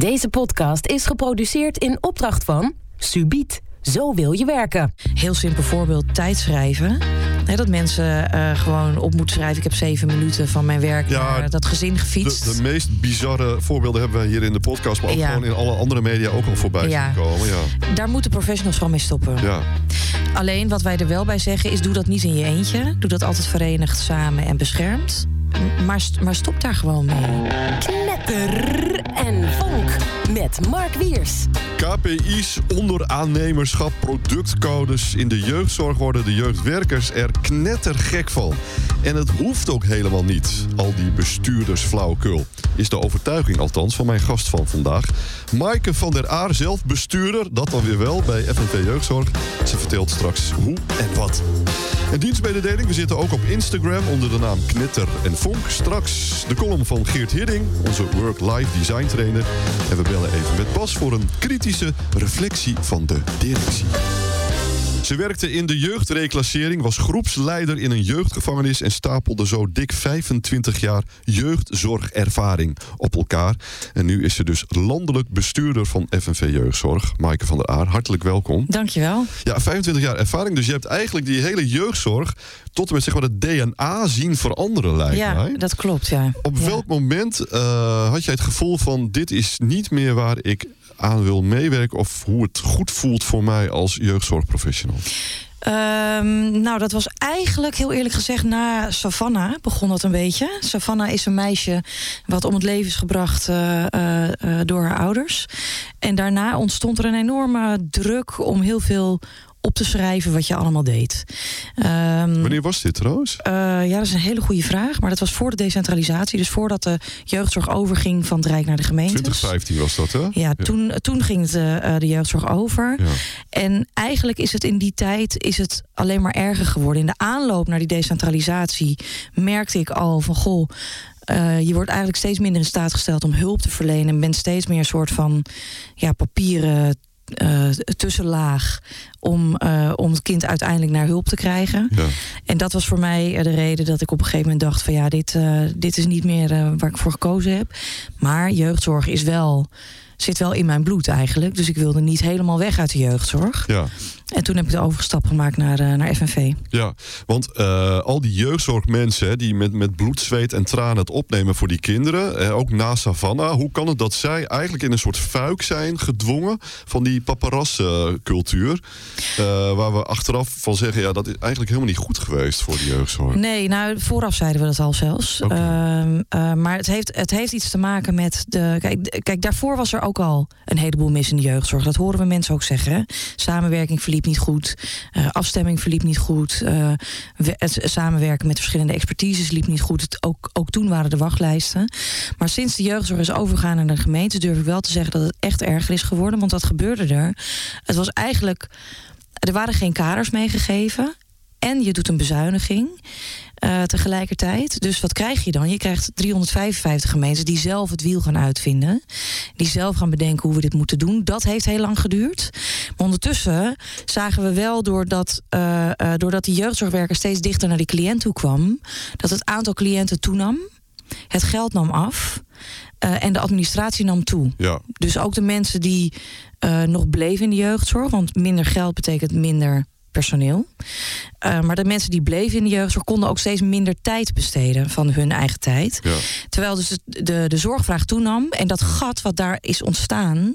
Deze podcast is geproduceerd in opdracht van Subiet. Zo wil je werken. Heel simpel voorbeeld, tijdschrijven. He, dat mensen uh, gewoon op moeten schrijven. Ik heb zeven minuten van mijn werk ja, naar dat gezin gefietst. De, de, meest bizarre voorbeelden hebben wij hier in de podcast... maar ook ja. gewoon in alle andere media ook al voorbij ja. komen. Ja. Daar moeten professionals van mee stoppen. Ja. Alleen wat wij er wel bij zeggen is... doe dat niet in je eentje. Doe dat altijd verenigd, samen en beschermd. Maar, maar stop daar gewoon mee. Knetter en vonk met Mark Wiers. KPI's, onderaannemerschap, productcodes. In de jeugdzorg worden de jeugdwerkers er knettergek van. En het hoeft ook helemaal niet, al die bestuurdersflauwekul. Is de overtuiging althans van mijn gast van vandaag. Maaike van der Aar, zelf bestuurder, dat dan weer wel bij FNV Jeugdzorg. Ze vertelt straks hoe en wat. Een dienstmededeling, we zitten ook op Instagram onder de naam Knetter en Vonk. Straks de column van Geert Hidding, onze Work-Life Design Trainer. En we bellen even met Bas voor een kritische reflectie van de directie. Ze werkte in de jeugdreclassering, was groepsleider in een jeugdgevangenis en stapelde zo dik 25 jaar jeugdzorgervaring op elkaar. En nu is ze dus landelijk bestuurder van FNV Jeugdzorg. Maaike van der Aar, hartelijk welkom. Dankjewel. Ja, 25 jaar ervaring, dus je hebt eigenlijk die hele jeugdzorg tot en met zeg maar het DNA zien veranderen lijkt ja, mij. dat klopt, ja. Op ja. welk moment uh, had jij het gevoel van dit is niet meer waar ik aan wil meewerken of hoe het goed voelt voor mij als jeugdzorgprofessional? Um, nou, dat was eigenlijk heel eerlijk gezegd na Savannah begon dat een beetje. Savannah is een meisje wat om het leven is gebracht uh, uh, door haar ouders. En daarna ontstond er een enorme druk om heel veel op te schrijven wat je allemaal deed. Um, Wanneer was dit trouwens? Uh, ja, dat is een hele goede vraag. Maar dat was voor de decentralisatie. Dus voordat de jeugdzorg overging van het Rijk naar de gemeente. 2015 was dat, hè? Ja, ja. Toen, toen ging het, uh, de jeugdzorg over. Ja. En eigenlijk is het in die tijd is het alleen maar erger geworden. In de aanloop naar die decentralisatie merkte ik al van goh. Uh, je wordt eigenlijk steeds minder in staat gesteld om hulp te verlenen. En bent steeds meer een soort van ja, papieren uh, tussenlaag om, uh, om het kind uiteindelijk naar hulp te krijgen. Ja. En dat was voor mij de reden dat ik op een gegeven moment dacht van ja, dit, uh, dit is niet meer waar ik voor gekozen heb. Maar jeugdzorg is wel, zit wel in mijn bloed eigenlijk. Dus ik wilde niet helemaal weg uit de jeugdzorg. Ja. En toen heb ik de overstap gemaakt naar, uh, naar FNV. Ja, want uh, al die jeugdzorgmensen hè, die met, met bloed, zweet en tranen het opnemen voor die kinderen, hè, ook na Savannah, hoe kan het dat zij eigenlijk in een soort fuik zijn gedwongen van die paparazzencultuur? Uh, waar we achteraf van zeggen, ja, dat is eigenlijk helemaal niet goed geweest voor de jeugdzorg. Nee, nou, vooraf zeiden we dat al zelfs. Okay. maar het heeft, het heeft iets te maken met de. Kijk, kijk, daarvoor was er ook al een heleboel mis in de jeugdzorg. Dat horen we mensen ook zeggen. Hè? Samenwerking verliep niet goed. Uh, afstemming verliep niet goed. Uh, het samenwerken met verschillende expertises liep niet goed. Het, ook, ook toen waren de wachtlijsten. Maar sinds de jeugdzorg is overgegaan naar de gemeente... durf ik wel te zeggen dat het echt erger is geworden. Want wat gebeurde er? Het was eigenlijk... Er waren geen kaders meegegeven. En je doet een bezuiniging. Uh, tegelijkertijd. Dus wat krijg je dan? Je krijgt 355 gemeentes die zelf het wiel gaan uitvinden. Die zelf gaan bedenken hoe we dit moeten doen. Dat heeft heel lang geduurd. Maar ondertussen zagen we wel doordat, uh, uh, doordat die jeugdzorgwerker steeds dichter naar die cliënt toe kwam, dat het aantal cliënten toenam. Het geld nam af. en de administratie nam toe. Ja. Dus ook de mensen die nog bleven in de jeugdzorg. Want minder geld betekent minder personeel. Uh, maar de mensen die bleven in de jeugdzorg konden ook steeds minder tijd besteden van hun eigen tijd. Ja. Terwijl dus de, de, de zorgvraag toenam. En dat gat wat daar is ontstaan,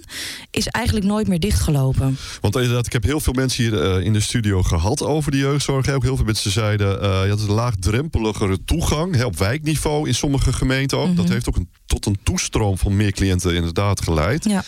is eigenlijk nooit meer dichtgelopen. Want inderdaad, ik heb heel veel mensen hier uh, in de studio gehad over de jeugdzorg. Ook heel veel mensen zeiden, uh, je had een laagdrempeligere toegang hè, op wijkniveau in sommige gemeenten ook. Mm -hmm. Dat heeft ook een, tot een toestroom van meer cliënten inderdaad geleid. Ja.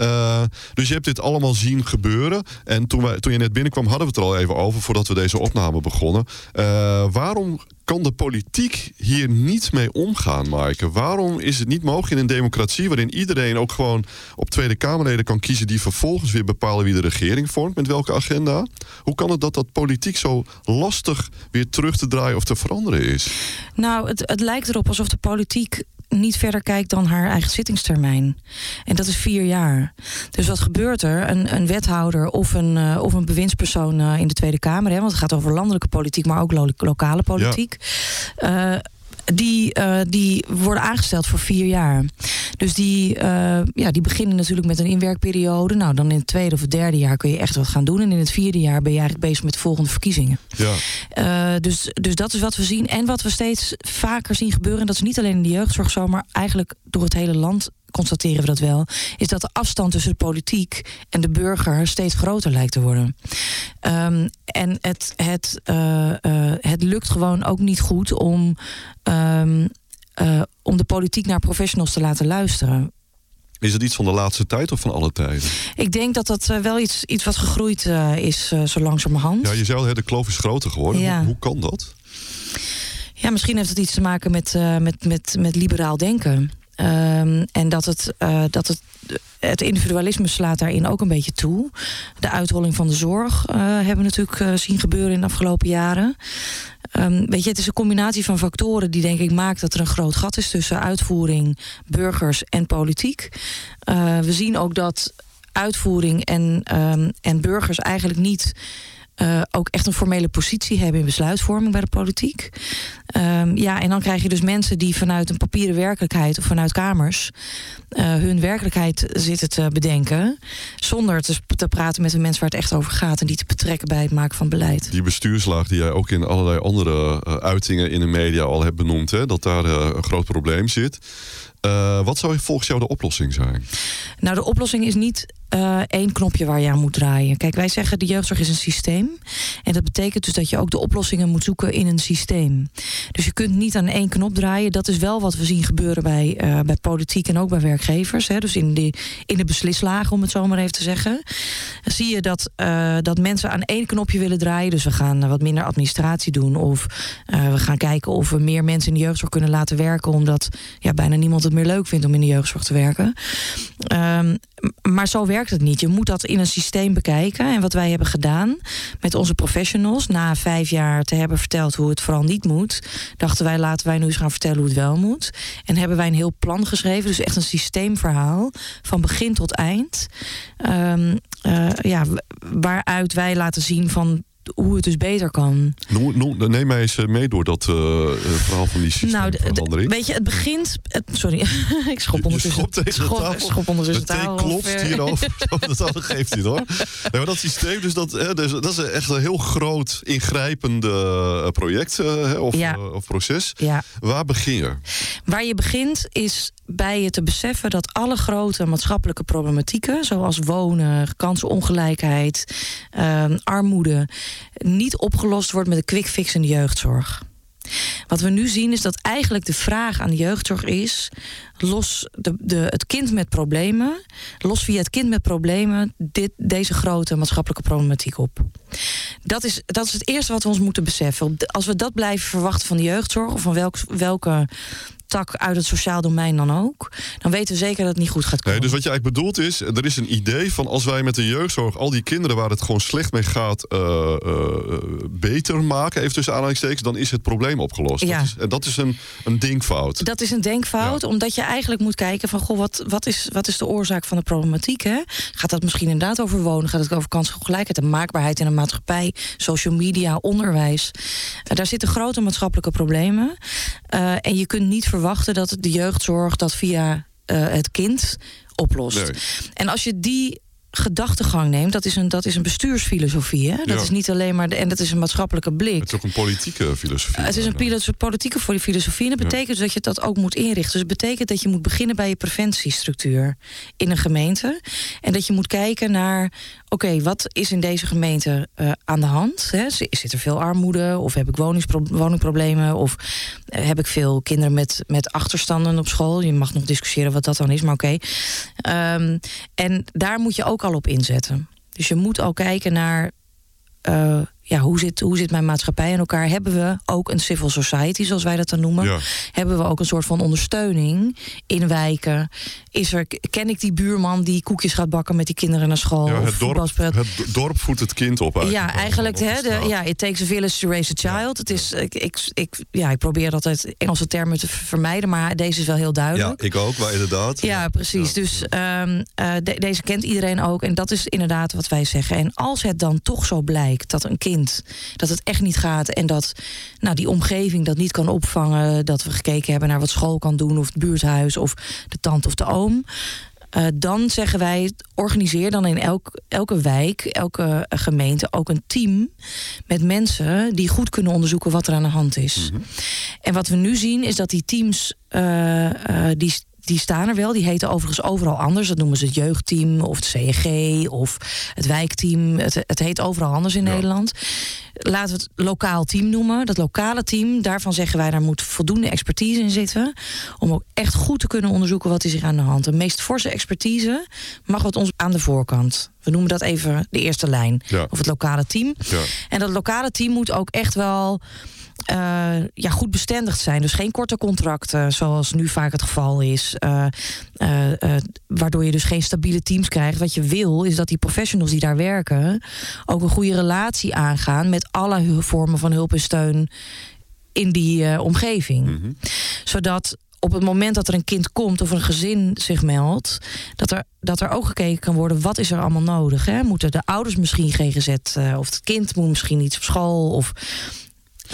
Uh, dus je hebt dit allemaal zien gebeuren. En toen, wij, toen je net binnenkwam, hadden we het er al even over voordat we deze opname begonnen. Uh, waarom kan de politiek hier niet mee omgaan, Maaike? Waarom is het niet mogelijk in een democratie waarin iedereen ook gewoon op Tweede Kamerleden kan kiezen die vervolgens weer bepalen wie de regering vormt, met welke agenda? Hoe kan het dat dat politiek zo lastig weer terug te draaien of te veranderen is? Nou, het, het lijkt erop alsof de politiek niet verder kijkt dan haar eigen zittingstermijn. En dat is vier jaar. Dus wat gebeurt er? Een, een wethouder of een, uh, of een bewindspersoon uh, in de Tweede Kamer, hè, want het gaat over landelijke politiek, maar ook lo lokale politiek. Ja. Die, uh, die worden aangesteld voor vier jaar. Dus die, uh, ja, die beginnen natuurlijk met een inwerkperiode. Nou, dan in het tweede of het derde jaar kun je echt wat gaan doen. En in het vierde jaar ben je eigenlijk bezig met de volgende verkiezingen. Ja. Uh, dus, dus dat is wat we zien. En wat we steeds vaker zien gebeuren, en dat is niet alleen in de jeugdzorg zo, maar eigenlijk door het hele land constateren we dat wel, is dat de afstand tussen de politiek en de burger steeds groter lijkt te worden. Um, en het, het, uh, uh, het lukt gewoon ook niet goed om, um, uh, om de politiek naar professionals te laten luisteren. Is het iets van de laatste tijd of van alle tijden? Ik denk dat dat wel iets, iets wat gegroeid uh, is, uh, zo langzamerhand. Ja, je zei al, de kloof is groter geworden. Ja. Hoe, hoe, kan dat? Ja, misschien heeft het iets te maken met, met, met, met liberaal denken. Um, en dat het, uh, dat het, het individualisme slaat daarin ook een beetje toe. De uitholling van de zorg uh, hebben we natuurlijk uh, zien gebeuren in de afgelopen jaren. Um, weet je, het is een combinatie van factoren die denk ik maakt dat er een groot gat is tussen uitvoering, burgers en politiek. we zien ook dat uitvoering en, um, en burgers eigenlijk niet uh, ook echt een formele positie hebben in besluitvorming bij de politiek. Um, ja, en dan krijg je dus mensen die vanuit een papieren werkelijkheid of vanuit kamers uh, hun werkelijkheid zitten te bedenken. Zonder te, te, praten met de mensen waar het echt over gaat en die te betrekken bij het maken van beleid. Die bestuurslaag die jij ook in allerlei andere uh, uitingen in de media al hebt benoemd, hè, dat daar een groot probleem zit. Wat zou volgens jou de oplossing zijn? Nou, de oplossing is niet uh, één knopje waar je aan moet draaien. Kijk, wij zeggen de jeugdzorg is een systeem. En dat betekent dus dat je ook de oplossingen moet zoeken in een systeem. Dus je kunt niet aan één knop draaien. Dat is wel wat we zien gebeuren bij, uh, bij politiek en ook bij werkgevers. Hè. Dus in de, in de beslislagen, om het zo maar even te zeggen. Zie je dat, uh, dat mensen aan één knopje willen draaien. Dus we gaan wat minder administratie doen. Of we gaan kijken of we meer mensen in de jeugdzorg kunnen laten werken. Omdat ja, bijna niemand het meer leuk vindt om in de jeugdzorg te werken. Um, maar zo werkt het niet. Je moet dat in een systeem bekijken. En wat wij hebben gedaan met onze professionals, na vijf jaar te hebben verteld hoe het vooral niet moet, dachten wij laten wij nu eens gaan vertellen hoe het wel moet. En hebben wij een heel plan geschreven, dus echt een systeemverhaal van begin tot eind. Um, uh, ja, waaruit wij laten zien van hoe het dus beter kan. neem mij eens eh, mee door dat uh, verhaal van die systeemverandering. Nou, weet je, het begint... Het, sorry, ik schop ondertussen. Je tegen schop, de tafel. Schop ondertussen de tafel. klopt hierover. dat geeft hij hoor. Nee, maar dat systeem, dus dat, hè, dus, dat is echt een heel groot ingrijpende project uh, of, ja. uh, of, proces. Ja. Waar begin je? Waar je begint is bij je te beseffen dat alle grote maatschappelijke problematieken, zoals wonen, kansenongelijkheid, uh, armoede, niet opgelost wordt met een quick fix in de jeugdzorg. Wat we nu zien is dat eigenlijk de vraag aan de jeugdzorg is: los de, de, het kind met problemen, los via het kind met problemen dit, deze grote maatschappelijke problematiek op. Dat is, dat is het eerste wat we ons moeten beseffen. Als we dat blijven verwachten van de jeugdzorg of van welk, welke tak uit het sociaal domein dan ook, dan weten we zeker dat het niet goed gaat komen. Nee, dus wat je eigenlijk bedoelt is, er is een idee van als wij met de jeugdzorg al die kinderen waar het gewoon slecht mee gaat uh, uh, beter maken, even tussen aanhalingstekens, dan is het probleem opgelost. Ja. Dat is, en dat is een, een denkfout. Dat is een denkfout, ja. omdat je eigenlijk moet kijken van goh, wat, wat, is, wat is de oorzaak van de problematiek? Hè? Gaat dat misschien inderdaad over wonen? Gaat het over kansongelijkheid en maakbaarheid in een maatschappij, social media, onderwijs? daar zitten grote maatschappelijke problemen. en je kunt niet verwachten dat de jeugdzorg dat via uh, het kind oplost. Nee. En als je die gedachtegang neemt, dat is een, dat is een bestuursfilosofie. Hè? Dat Ja. is niet alleen maar, de, en dat is een maatschappelijke blik. Het is ook een politieke filosofie. Het is een pilo- politieke filosofie. En dat betekent dat je dat ook moet inrichten. Dus het betekent dat je moet beginnen bij je preventiestructuur in een gemeente. En dat je moet kijken naar, oké, wat is in deze gemeente eh, aan de hand? Hè? Zit er veel armoede? Of heb ik woningproblemen? Of eh, heb ik veel kinderen met, met achterstanden op school? Je mag nog discussiëren wat dat dan is, maar oké. Ehm, en daar moet je ook al op inzetten. Dus je moet al kijken naar eh, ja, hoe, zit, hoe zit mijn maatschappij in elkaar? Hebben we ook een civil society, zoals wij dat dan noemen? Ja. Hebben we ook een soort van ondersteuning in wijken? Is er, ken ik die buurman die koekjes gaat bakken met die kinderen naar school? Ja, het, dorp, het dorp voedt het kind op. Ja, eigenlijk, hè, de, ja, it takes a village to raise a child. Het is, ik, ik, ik, ja, ik probeer altijd Engelse termen te vermijden, maar deze is wel heel ja, duidelijk. ik ook, maar inderdaad. Ja, precies. Ja. Dus ehm, eh, de- deze kent iedereen ook. En dat is inderdaad wat wij zeggen. En als het dan toch zo blijkt dat een kind kind. Dat het echt niet gaat en dat nou, die omgeving dat niet kan opvangen. Dat we gekeken hebben naar wat school kan doen, of het buurthuis, of de tante of de oom. Uh, dan zeggen wij, organiseer dan in elk, elke wijk, elke gemeente ook een team met mensen die goed kunnen onderzoeken wat er aan de hand is. Mm -hmm. En wat we nu zien is dat die teams uh, uh, die die staan er wel. Die heten overigens overal anders. Dat noemen ze het jeugdteam of het CEG of het wijkteam. Het, het heet overal anders in ja. Nederland. Laten we het lokaal team noemen. Dat lokale team, daarvan zeggen wij... daar moet voldoende expertise in zitten... om ook echt goed te kunnen onderzoeken wat is er aan de hand. De meest forse expertise mag wat ons aan de voorkant. We noemen dat even de eerste lijn. Ja. Of het lokale team. Ja. En dat lokale team moet ook echt wel... Uh, ja, goed bestendigd zijn. Dus geen korte contracten, zoals nu vaak het geval is. Uh, uh, waardoor je dus geen stabiele teams krijgt. Wat je wil, is dat die professionals die daar werken... ook een goede relatie aangaan met alle vormen van hulp en steun... in die omgeving. Mm -hmm. Zodat op het moment dat er een kind komt of een gezin zich meldt, dat er, dat er ook gekeken kan worden wat is er allemaal nodig. Hè? Moeten de ouders misschien GGZ of het kind moet misschien iets op school of.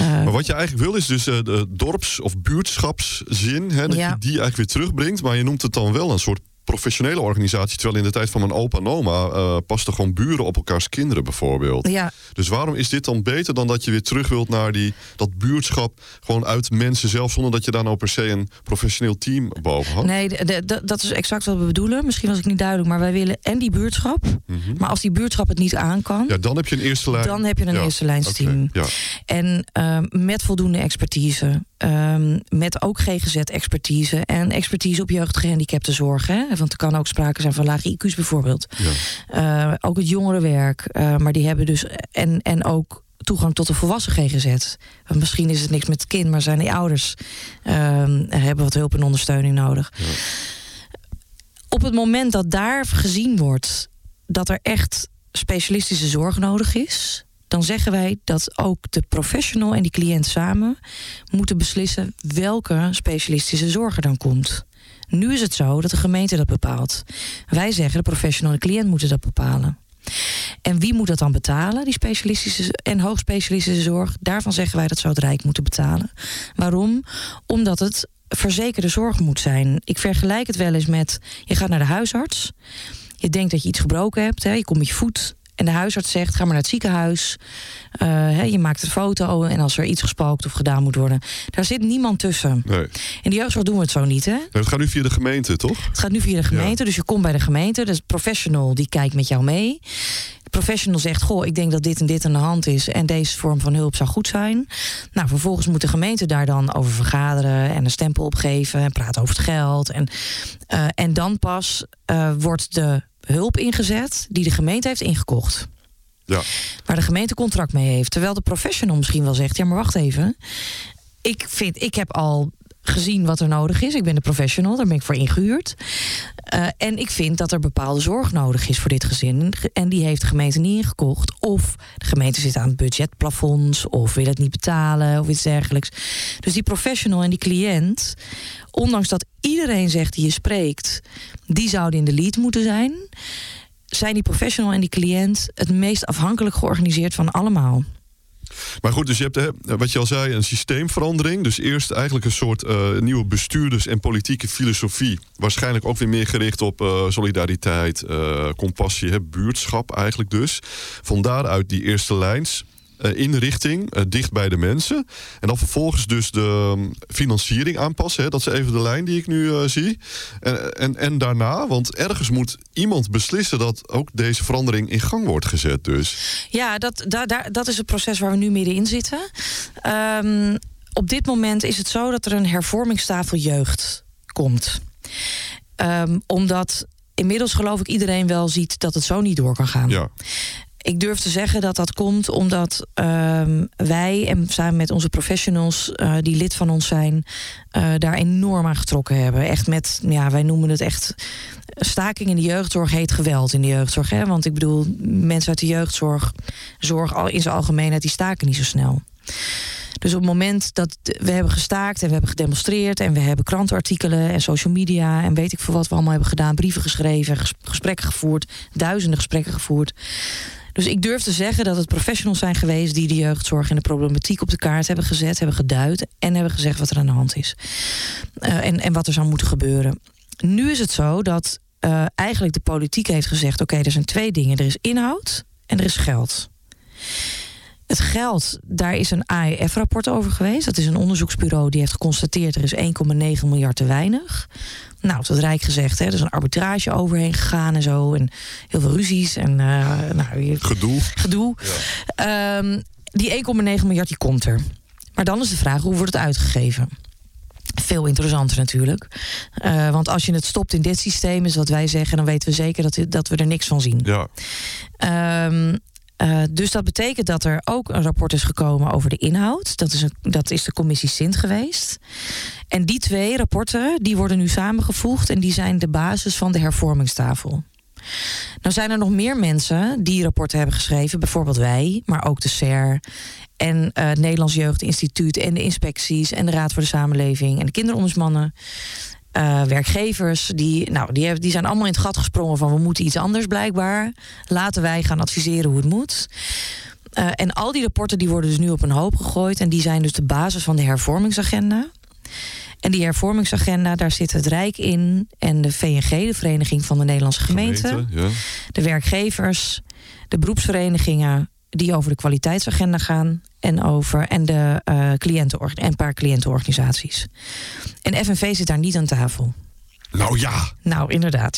Uh, maar wat je eigenlijk wil is dus uh, de dorps- of buurtschapszin, hè, dat Ja. je die eigenlijk weer terugbrengt. Maar je noemt het dan wel een soort professionele organisatie. Terwijl in de tijd van mijn opa en oma uh, pasten gewoon buren op elkaars kinderen bijvoorbeeld. Ja, Dus waarom is dit dan beter dan dat je weer terug wilt naar die, dat buurtschap... gewoon uit mensen zelf, zonder dat je daar nou per se een professioneel team boven had? nee, dat is exact wat we bedoelen. Misschien was ik niet duidelijk, maar wij willen en die buurtschap. Mhm. Maar als die buurtschap het niet aan kan, Ja, dan heb je een eerste lijn. dan heb je een Ja, eerste lijnsteam. Ja. En ehm, met voldoende expertise. ehm, met ook GGZ-expertise. En expertise op jeugdgehandicaptenzorg. Hè? Want er kan ook sprake zijn van lage IQ's bijvoorbeeld. Ja. Eh, ook het jongerenwerk. eh, maar die hebben dus. En, en ook toegang tot de volwassen GGZ. Want misschien is het niks met het kind, maar zijn die ouders. ehm, hebben wat hulp en ondersteuning nodig. Ja. Op het moment dat daar gezien wordt dat er echt specialistische zorg nodig is, dan zeggen wij dat ook de professional en die cliënt samen moeten beslissen welke specialistische zorg er dan komt. Nu is het zo dat de gemeente dat bepaalt. Wij zeggen de professional en de cliënt moeten dat bepalen. En wie moet dat dan betalen, die specialistische en hoogspecialistische zorg? Daarvan zeggen wij dat zou het Rijk moeten betalen. Waarom? Omdat het verzekerde zorg moet zijn. Ik vergelijk het wel eens met: je gaat naar de huisarts. Je denkt dat je iets gebroken hebt. Hè, je komt met je voet. En de huisarts zegt: ga maar naar het ziekenhuis. Uh, hè, je maakt een foto. En als er iets gespookt of gedaan moet worden. Daar zit niemand tussen. Nee. In de jeugdzorg doen we het zo niet. Hè? Nee, het gaat nu via de gemeente, toch? Het gaat nu via de gemeente, dus je komt bij de gemeente. Dus professional die kijkt met jou mee. Professional zegt: Goh, ik denk dat dit en dit aan de hand is. En deze vorm van hulp zou goed zijn. Nou, vervolgens moet de gemeente daar dan over vergaderen. En een stempel opgeven. En praten over het geld. En, uh, en dan pas uh, wordt de hulp ingezet die de gemeente heeft ingekocht. Ja. Waar de gemeente contract mee heeft. Terwijl de professional misschien wel zegt: Ja, maar wacht even. Ik, vind, ik heb al gezien wat er nodig is. Ik ben de professional, daar ben ik voor ingehuurd. Uh, en ik vind dat er bepaalde zorg nodig is voor dit gezin. En die heeft de gemeente niet ingekocht. Of de gemeente zit aan budgetplafonds. Of wil het niet betalen. Of iets dergelijks. Dus die professional en die cliënt. Ondanks dat iedereen zegt die je spreekt. Die zouden in de lead moeten zijn. Zijn die professional en die cliënt het meest afhankelijk georganiseerd van allemaal. Maar goed, dus je hebt, hè, wat je al zei, een systeemverandering. Dus eerst eigenlijk een soort uh, nieuwe bestuurders- en politieke filosofie. Waarschijnlijk ook weer meer gericht op uh, solidariteit, uh, compassie, hè, buurtschap eigenlijk dus. Van daaruit die eerste lijns. Uh, inrichting, uh, dicht bij de mensen. En dan vervolgens dus de um, financiering aanpassen. Hè. Dat is even de lijn die ik nu uh, zie. En, en, en daarna, want ergens moet iemand beslissen... dat ook deze verandering in gang wordt gezet dus. Ja, dat, da, da, dat is het proces waar we nu middenin zitten. Um, op dit moment is het zo dat er een hervormingstafel jeugd komt. Um, omdat inmiddels geloof ik iedereen wel ziet dat het zo niet door kan gaan. Ja. Ik durf te zeggen dat dat komt omdat um, wij en samen met onze professionals uh, die lid van ons zijn, uh, daar enorm aan getrokken hebben. Echt met, ja, wij noemen het echt. Staking in de jeugdzorg heet geweld in de jeugdzorg. Hè? Want ik bedoel, mensen uit de jeugdzorg, zorg in zijn algemeenheid, die staken niet zo snel. Dus op het moment dat we hebben gestaakt en we hebben gedemonstreerd en we hebben krantenartikelen en social media en weet ik veel wat we allemaal hebben gedaan, brieven geschreven, gesprekken gevoerd, duizenden gesprekken gevoerd Dus ik durf te zeggen dat het professionals zijn geweest die de jeugdzorg en de problematiek op de kaart hebben gezet, hebben geduid en hebben gezegd wat er aan de hand is. Uh, en, en wat er zou moeten gebeuren. Nu is het zo dat uh, eigenlijk de politiek heeft gezegd: oké, er zijn twee dingen. Er is inhoud en er is geld. Het geld, daar is een AEF-rapport over geweest. Dat is een onderzoeksbureau die heeft geconstateerd... er is 1,9 miljard te weinig. Nou, het Rijk gezegd, hè, er is een arbitrage overheen gegaan en zo. En heel veel ruzies en... Uh, nou, gedoe. Gedoe. Ja. Um, die 1,9 miljard die komt er. Maar dan is de vraag, hoe wordt het uitgegeven? Veel interessanter natuurlijk. Uh, want als je het stopt in dit systeem, is wat wij zeggen, dan weten we zeker dat, dat we er niks van zien. Ja. Um, uh, dus dat betekent dat er ook een rapport is gekomen over de inhoud. Dat is, een, dat is de commissie Sint geweest. En die twee rapporten die worden nu samengevoegd en die zijn de basis van de hervormingstafel. Nou zijn er nog meer mensen die rapporten hebben geschreven, bijvoorbeeld wij, maar ook de SER en uh, het Nederlands Jeugdinstituut en de inspecties en de Raad voor de Samenleving en de kinderombudsmannen. Uh, werkgevers, die, nou, die, hebben, die zijn allemaal in het gat gesprongen van we moeten iets anders blijkbaar. Laten wij gaan adviseren hoe het moet. Uh, en al die rapporten die worden dus nu op een hoop gegooid. En die zijn dus de basis van de hervormingsagenda. En die hervormingsagenda, daar zit het Rijk in. En de VNG, de Vereniging van de Nederlandse Gemeenten. Gemeente, ja. De werkgevers, de beroepsverenigingen die over de kwaliteitsagenda gaan en over en de uh, cliënten en een paar cliëntenorganisaties. En FNV zit daar niet aan tafel. Nou ja. Nou, inderdaad.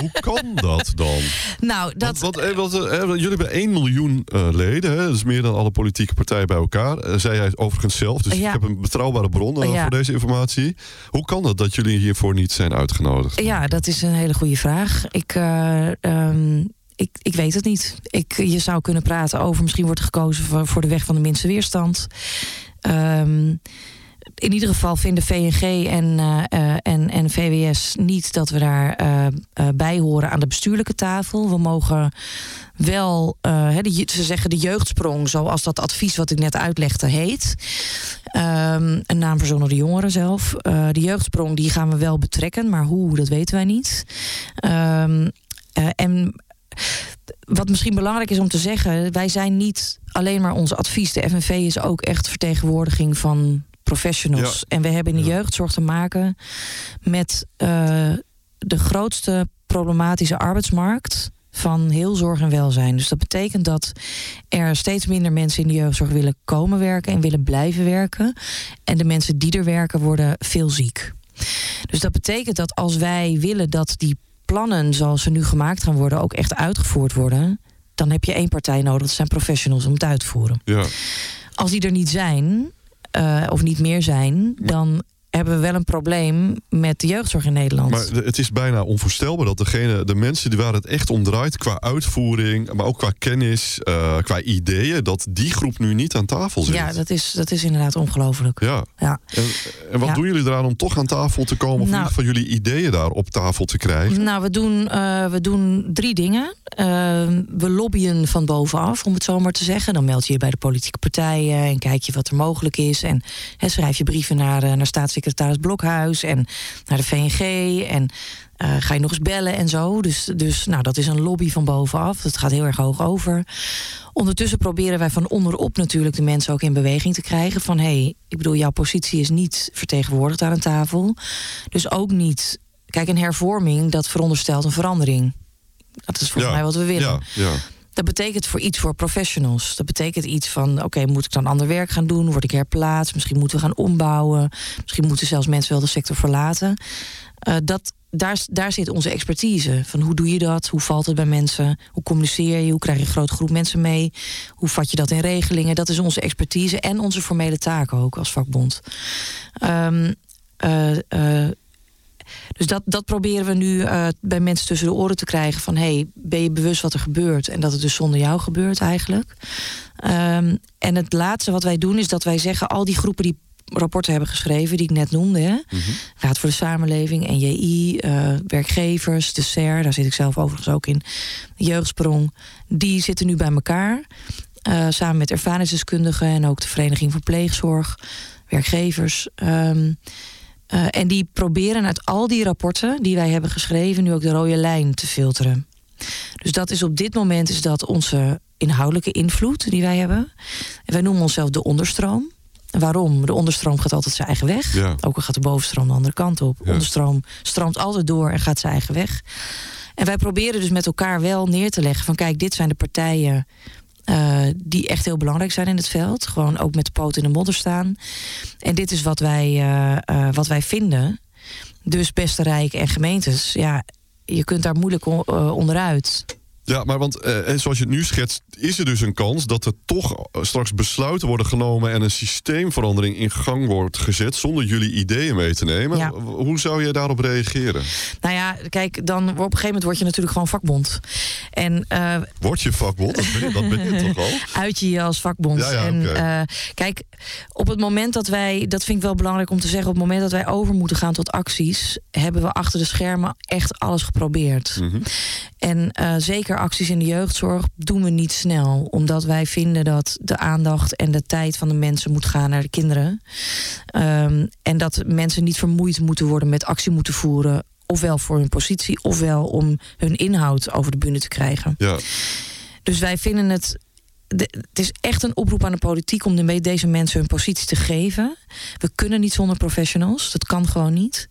Hoe kan dat dan? Nou, dat... Want, want, want, eh, jullie hebben 1 miljoen uh, leden. Hè? Dat is meer dan alle politieke partijen bij elkaar. Uh, zei hij overigens zelf. Dus ja. ik heb een betrouwbare bron ja. voor deze informatie. Hoe kan het dat jullie hiervoor niet zijn uitgenodigd? Ja, dat is een hele goede vraag. Ik... Um, ik, ik weet het niet. Ik, je zou kunnen praten over misschien wordt gekozen voor, voor de weg van de minste weerstand. Um, in ieder geval vinden VNG en, uh, en, en VWS niet dat we daar uh, bij horen aan de bestuurlijke tafel. We mogen wel, de, ze zeggen de jeugdsprong, zoals dat advies wat ik net uitlegde heet. Um, een naam verzonnen de jongeren zelf. de jeugdsprong die gaan we wel betrekken, maar hoe, dat weten wij niet. Um, en wat misschien belangrijk is om te zeggen, wij zijn niet alleen maar onze advies. De FNV is ook echt vertegenwoordiging van professionals. En we hebben in de jeugdzorg te maken met uh, de grootste problematische arbeidsmarkt van heel zorg en welzijn. Dus dat betekent dat er steeds minder mensen in de jeugdzorg willen komen werken en willen blijven werken. En de mensen die er werken worden veel ziek. Dus dat betekent dat als wij willen dat die plannen zoals ze nu gemaakt gaan worden ook echt uitgevoerd worden, dan heb je één partij nodig. Dat zijn professionals om het uit te voeren. Ja. Als die er niet zijn, uh, of niet meer zijn, dan hebben we wel een probleem met de jeugdzorg in Nederland. Maar het is bijna onvoorstelbaar dat degene, de mensen die waar het echt om draait, qua uitvoering, maar ook qua kennis, uh, qua ideeën, dat die groep nu niet aan tafel zit. Ja, dat is, dat is inderdaad ongelooflijk. Ja. ja. En, en wat Ja. doen jullie eraan om toch aan tafel te komen, of Nou. geval jullie ideeën daar op tafel te krijgen? Nou, we doen, eh, we doen drie dingen. Eh, we lobbyen van bovenaf, om het zo maar te zeggen. Dan meld je je bij de politieke partijen en kijk je wat er mogelijk is. En schrijf je brieven naar, eh, naar staatssecretaris Blokhuis en naar de VNG. En eh, ga je nog eens bellen en zo. Dus, dus nou, dat is een lobby van bovenaf. Dat gaat heel erg hoog over. Ondertussen proberen wij van onderop natuurlijk de mensen ook in beweging te krijgen. Van hé, hey, ik bedoel, jouw positie is niet vertegenwoordigd aan een tafel. Dus ook niet. Kijk, een hervorming, dat veronderstelt een verandering. Dat is volgens mij wat we willen. Ja, ja. Dat betekent voor iets voor professionals. Dat betekent iets van: oké, moet ik dan ander werk gaan doen? Word ik herplaatst? Misschien moeten we gaan ombouwen. Misschien moeten zelfs mensen wel de sector verlaten. Eh, dat, daar, daar zit onze expertise. Van hoe doe je dat? Hoe valt het bij mensen? Hoe communiceer je? Hoe krijg je een grote groep mensen mee? Hoe vat je dat in regelingen? Dat is onze expertise en onze formele taken ook als vakbond. Eh, dus dat, dat proberen we nu eh, bij mensen tussen de oren te krijgen. Van hey, ben je bewust wat er gebeurt? En dat het dus zonder jou gebeurt eigenlijk. Ehm, en het laatste wat wij doen is dat wij zeggen... al die groepen die rapporten hebben geschreven, die ik net noemde... Hè? Raad voor de Samenleving, NJI, eh, werkgevers, de SER... daar zit ik zelf overigens ook in, Jeugdsprong... die zitten nu bij elkaar... eh, samen met ervaringsdeskundigen en ook de Vereniging voor Pleegzorg, werkgevers... Ehm, uh, en die proberen uit al die rapporten die wij hebben geschreven, nu ook de rode lijn te filteren. Dus dat is op dit moment is dat onze inhoudelijke invloed die wij hebben. En wij noemen onszelf de onderstroom. Waarom? De onderstroom gaat altijd zijn eigen weg. Ja. Ook al gaat de bovenstroom de andere kant op. Ja. Onderstroom stroomt altijd door en gaat zijn eigen weg. En wij proberen dus met elkaar wel neer te leggen van kijk, dit zijn de partijen eh, die echt heel belangrijk zijn in het veld. Gewoon ook met de poot in de modder staan. En dit is wat wij, eh, eh, wat wij vinden. Dus beste Rijk en gemeentes, ja, je kunt daar moeilijk onderuit. Ja, maar want eh, en zoals je het nu schetst, is er dus een kans dat er toch eh, straks besluiten worden genomen en een systeemverandering in gang wordt gezet zonder jullie ideeën mee te nemen. Ja. Hoe zou je daarop reageren? Nou ja, kijk, dan op een gegeven moment word je natuurlijk gewoon vakbond. En eh, Word je vakbond? Dat ben je, dat ben je toch al? uit je je als vakbond. Ja, ja, en eh, kijk, op het moment dat wij, dat vind ik wel belangrijk om te zeggen, op het moment dat wij over moeten gaan tot acties, hebben we achter de schermen echt alles geprobeerd. Mhm. En eh, zeker acties in de jeugdzorg doen we niet snel, omdat wij vinden dat de aandacht en de tijd van de mensen moet gaan naar de kinderen. Ehm, en dat mensen niet vermoeid moeten worden met actie moeten voeren. Ofwel voor hun positie, ofwel om hun inhoud over de bühne te krijgen. Ja, Dus wij vinden het. Het is echt een oproep aan de politiek om de- deze mensen hun positie te geven. We kunnen niet zonder professionals. Dat kan gewoon niet.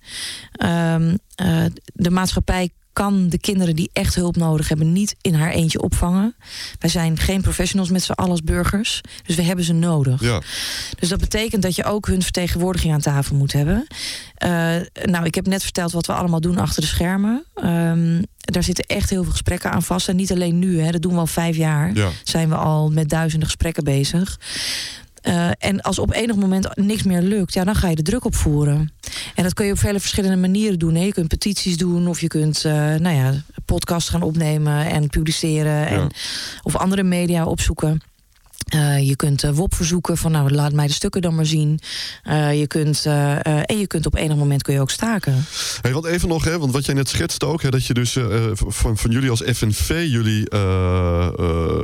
Ehm, eh, de maatschappij kan de kinderen die echt hulp nodig hebben niet in haar eentje opvangen. Wij zijn geen professionals met z'n allen als burgers. Dus we hebben ze nodig. ja. Dus dat betekent dat je ook hun vertegenwoordiging aan tafel moet hebben. Eh, nou, ik heb net verteld wat we allemaal doen achter de schermen. Ehm, daar zitten echt heel veel gesprekken aan vast. En niet alleen nu, hè, dat doen we al vijf jaar. ja. Zijn we al met duizenden gesprekken bezig. Eh, en als op enig moment niks meer lukt, ja, dan ga je de druk opvoeren. En dat kun je op vele verschillende manieren doen. Hè. Je kunt petities doen, of je kunt eh nou ja, podcasts gaan opnemen en publiceren. En, of andere media opzoeken. Eh, je kunt eh, WOP verzoeken van nou laat mij de stukken dan maar zien. Eh, je kunt, en je kunt op enig moment kun je ook staken. Hey, want even nog, hè, want wat jij net schetst ook, hè, dat je dus van, van jullie als FNV, jullie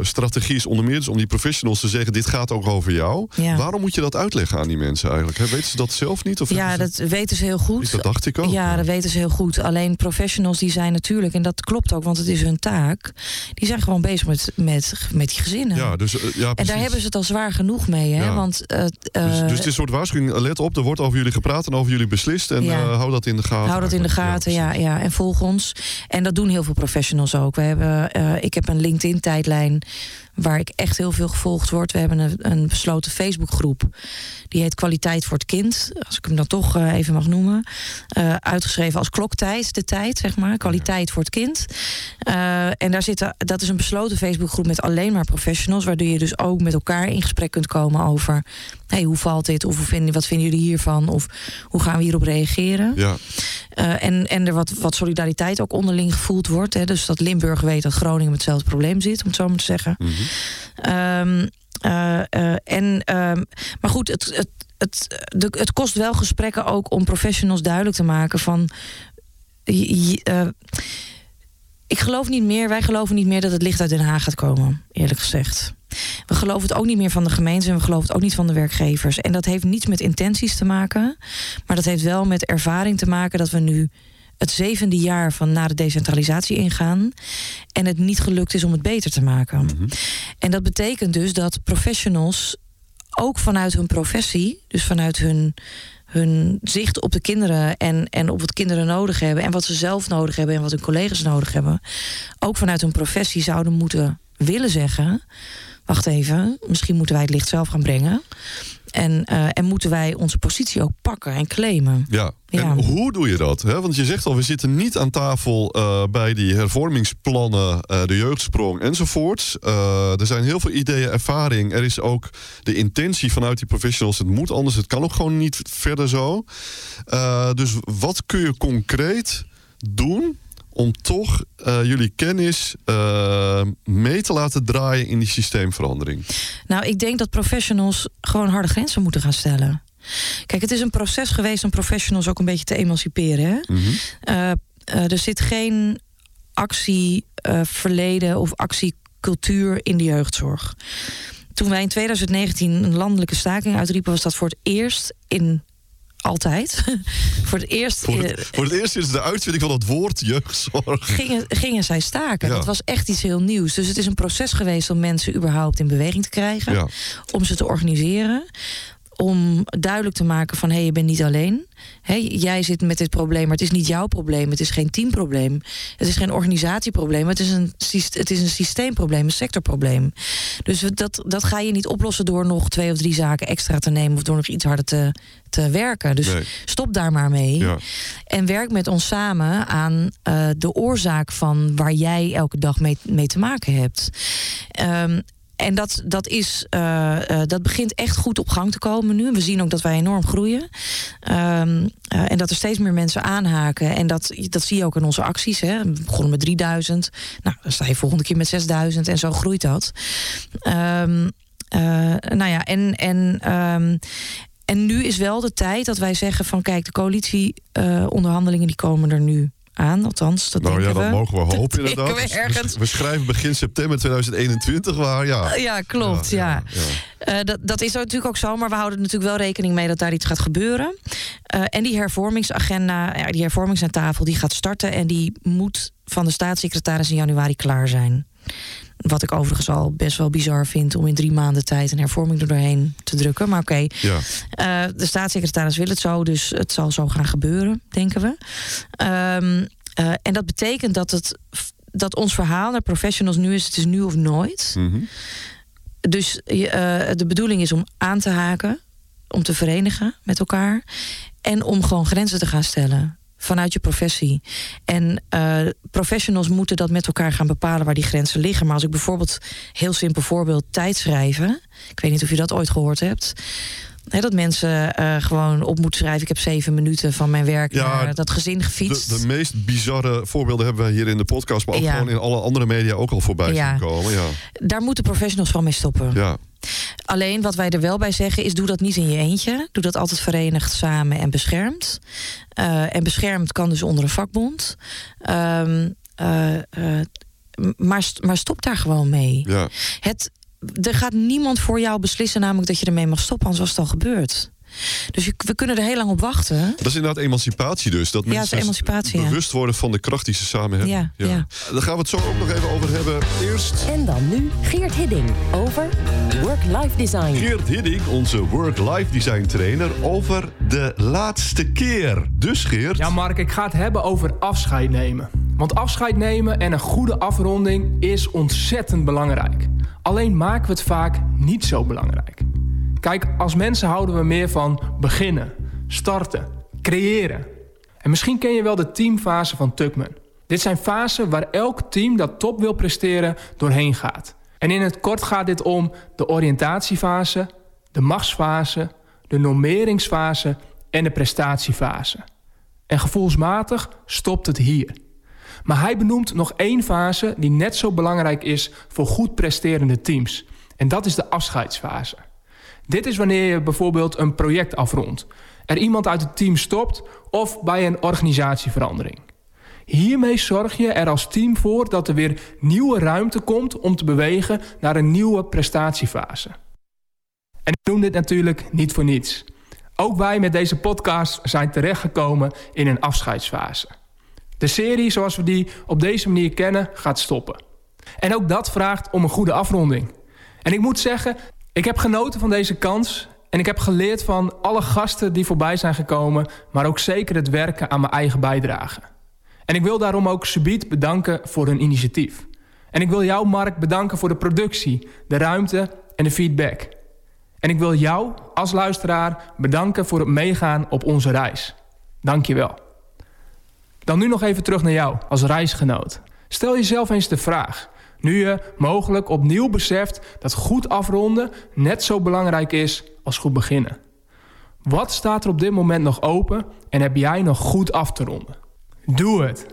strategie is onder meer dus om die professionals te zeggen: dit gaat ook over jou. Ja. Waarom moet je dat uitleggen aan die mensen eigenlijk? Hè? Weten ze dat zelf niet? Of Ja, dat weten ze heel goed. dat dacht ik ook. Ja, dat weten ze heel goed. Alleen professionals die zijn natuurlijk, en dat klopt ook, want het is hun taak. Die zijn gewoon bezig met, met, met die gezinnen. Ja, dus, ja, daar hebben ze het al zwaar genoeg mee, hè? Ja. Want uh, Dus, dus het is een soort waarschuwing. Let op, er wordt over jullie gepraat en over jullie beslist. En Ja. eh, hou dat in de gaten. Hou dat in de gaten, ja, ja, En volg ons. En dat doen heel veel professionals ook. We hebben, eh, ik heb een LinkedIn-tijdlijn waar ik echt heel veel gevolgd word. We hebben een, een besloten Facebookgroep. Die heet Kwaliteit voor het Kind. Als ik hem dan toch eh, even mag noemen. Eh, uitgeschreven als kloktijd, de tijd, zeg maar. Kwaliteit voor het kind. Eh, en daar zitten, dat is een besloten Facebookgroep met alleen maar professionals. Waardoor je dus ook met elkaar in gesprek kunt komen over... Hey, hoe valt dit? Of vinden, wat vinden jullie hiervan? Of hoe gaan we hierop reageren? Ja, Uh, en, en er wat, wat solidariteit ook onderling gevoeld wordt. Hè, dus dat Limburg weet dat Groningen met hetzelfde probleem zit, om het zo maar te zeggen. mhm. Ehm, eh, eh, en, ehm, maar goed, het, het, het, de, het kost wel gesprekken ook om professionals duidelijk te maken van. eh, ik geloof niet meer, wij geloven niet meer dat het licht uit Den Haag gaat komen, eerlijk gezegd. We geloven het ook niet meer van de gemeentes en we geloven het ook niet van de werkgevers. En dat heeft niets met intenties te maken, maar dat heeft wel met ervaring te maken dat we nu het zevende jaar van na de decentralisatie ingaan en het niet gelukt is om het beter te maken. Mhm. En dat betekent dus dat professionals ook vanuit hun professie, dus vanuit hun, hun zicht op de kinderen en, en op wat kinderen nodig hebben en wat ze zelf nodig hebben en wat hun collega's nodig hebben, ook vanuit hun professie zouden moeten willen zeggen: wacht even, misschien moeten wij het licht zelf gaan brengen. En, eh, en moeten wij onze positie ook pakken en claimen. Ja. Ja. En hoe doe je dat? Hè? Want je zegt al, we zitten niet aan tafel eh, bij die hervormingsplannen, eh, de jeugdsprong enzovoorts. Eh, er zijn heel veel ideeën, ervaring. Er is ook de intentie vanuit die professionals. Het moet anders, het kan ook gewoon niet verder zo. Dus wat kun je concreet doen om toch eh, jullie kennis eh, mee te laten draaien in die systeemverandering? Nou, ik denk dat professionals gewoon harde grenzen moeten gaan stellen. Kijk, het is een proces geweest om professionals ook een beetje te emanciperen. Hè? Mhm. Eh, er zit geen actieverleden of actiecultuur in de jeugdzorg. Toen wij in 2019 een landelijke staking uitriepen, was dat voor het eerst in altijd. voor het eerst. Voor het, eh, voor het eerst is de uitvinding van het woord jeugdzorg. Gingen, gingen zij staken. Ja. Dat was echt iets heel nieuws. Dus het is een proces geweest om mensen überhaupt in beweging te krijgen. Ja. Om ze te organiseren. Om duidelijk te maken van hé, hey, je bent niet alleen. Hé, jij zit met dit probleem, maar het is niet jouw probleem. Het is geen teamprobleem. Het is geen organisatieprobleem. Het is een, het is een systeemprobleem, een sectorprobleem. Dus dat, dat ga je niet oplossen door nog twee of drie zaken extra te nemen. Of door nog iets harder te, te werken. Dus Nee. stop daar maar mee. Ja. En werk met ons samen aan eh, de oorzaak van waar jij elke dag mee, mee te maken hebt. Ehm, en dat, dat, is, eh, eh, dat begint echt goed op gang te komen nu. We zien ook dat wij enorm groeien. Ehm, eh, en dat er steeds meer mensen aanhaken. En dat, dat zie je ook in onze acties. Hè. We begonnen met 3000. Nou, dan sta je volgende keer met 6000. En zo groeit dat. Ehm, eh, nou ja, en. en ehm, en nu is wel de tijd dat wij zeggen van kijk, de coalitieonderhandelingen die komen er nu aan. Althans, dat Nou ja, dat we. mogen we Dat hopen denken inderdaad. we ergens. We schrijven begin september 2021 waar, ja. Ja, klopt. Ja, Eh, dat, dat is natuurlijk ook zo, maar we houden natuurlijk wel rekening mee dat daar iets gaat gebeuren. Eh, en die hervormingsagenda, ja, die hervormingstafel, die gaat starten en die moet van de staatssecretaris in januari klaar zijn. Wat ik overigens al best wel bizar vind om in drie maanden tijd een hervorming er doorheen te drukken. Maar oké, Ja. eh, de staatssecretaris wil het zo, dus het zal zo gaan gebeuren, denken we. Ehm, eh, en dat betekent dat, het, dat ons verhaal naar professionals nu is: het is nu of nooit. Mhm. Dus eh, de bedoeling is om aan te haken, om te verenigen met elkaar en om gewoon grenzen te gaan stellen vanuit je professie. En eh, professionals moeten dat met elkaar gaan bepalen waar die grenzen liggen. Maar als ik bijvoorbeeld, heel simpel voorbeeld, tijdschrijven. Ik weet niet of je dat ooit gehoord hebt. Dat mensen eh, gewoon op moeten schrijven. Ik heb zeven minuten van mijn werk Ja, naar dat gezin gefietst. De, de meest bizarre voorbeelden hebben we hier in de podcast, maar ook Ja. gewoon in alle andere media ook al voorbij Ja. zien komen. Ja. Daar moeten professionals gewoon mee stoppen. Ja. Alleen wat wij er wel bij zeggen is: doe dat niet in je eentje. Doe dat altijd verenigd, samen en beschermd. Eh, en beschermd kan dus onder een vakbond. Ehm, eh, maar, maar stop daar gewoon mee. Ja. Het, er gaat niemand voor jou beslissen, namelijk dat je ermee mag stoppen, anders was het al gebeurd. Dus je- we kunnen er heel lang op wachten. Dat is inderdaad emancipatie dus. Dat Ja, het mensen is emancipatie, ja. bewust worden van de kracht die ze samen hebben. Ja, ja. Daar gaan we het zo ook nog even over hebben. Eerst En dan nu Geert Hidding over Work-Life Design. Geert Hidding, onze work-life design trainer, over de laatste keer. Dus Geert, Ja, Mark, ik ga het hebben over afscheid nemen. Want afscheid nemen en een goede afronding is ontzettend belangrijk. Alleen maken we het vaak niet zo belangrijk. Kijk, als mensen houden we meer van beginnen, starten, creëren. En misschien ken je wel de teamfase van Tuckman. Dit zijn fasen waar elk team dat top wil presteren doorheen gaat. En in het kort gaat dit om de oriëntatiefase, de machtsfase, de normeringsfase en de prestatiefase. En gevoelsmatig stopt het hier. Maar hij benoemt nog één fase die net zo belangrijk is voor goed presterende teams. En dat is de afscheidsfase. Dit is wanneer je bijvoorbeeld een project afrondt, er iemand uit het team stopt of bij een organisatieverandering. Hiermee zorg je er als team voor dat er weer nieuwe ruimte komt om te bewegen naar een nieuwe prestatiefase. En ik noem dit natuurlijk niet voor niets. Ook wij met deze podcast zijn terechtgekomen in een afscheidsfase. De serie zoals we die op deze manier kennen gaat stoppen. En ook dat vraagt om een goede afronding. En ik moet zeggen, ik heb genoten van deze kans en ik heb geleerd van alle gasten die voorbij zijn gekomen, maar ook zeker het werken aan mijn eigen bijdrage. En ik wil daarom ook Subiet bedanken voor hun initiatief. En ik wil jou, Mark, bedanken voor de productie, de ruimte en de feedback. En ik wil jou als luisteraar bedanken voor het meegaan op onze reis. Dank je wel. Dan nu nog even terug naar jou als reisgenoot. Stel jezelf eens de vraag, nu je mogelijk opnieuw beseft dat goed afronden net zo belangrijk is als goed beginnen. Wat staat er op dit moment nog open en heb jij nog goed af te ronden? Doe het,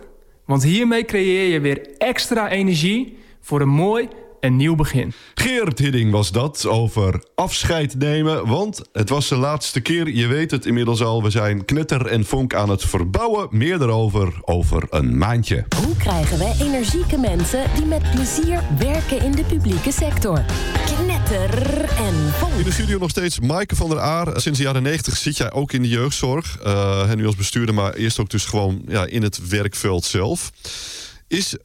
want hiermee creëer je weer extra energie voor een mooi en nieuw begin. Geert Hidding was dat over afscheid nemen. Want het was de laatste keer, je weet het inmiddels al. We zijn knetter en vonk aan het verbouwen. Meer daarover over een maandje. Hoe krijgen we energieke mensen die met plezier werken in de publieke sector? Knetter en Paul. In de studio nog steeds Maaike van der Aar. Sinds de jaren 90 zit jij ook in de jeugdzorg. Uh, nu als bestuurder, maar eerst ook dus gewoon ja, in het werkveld zelf. Is uh,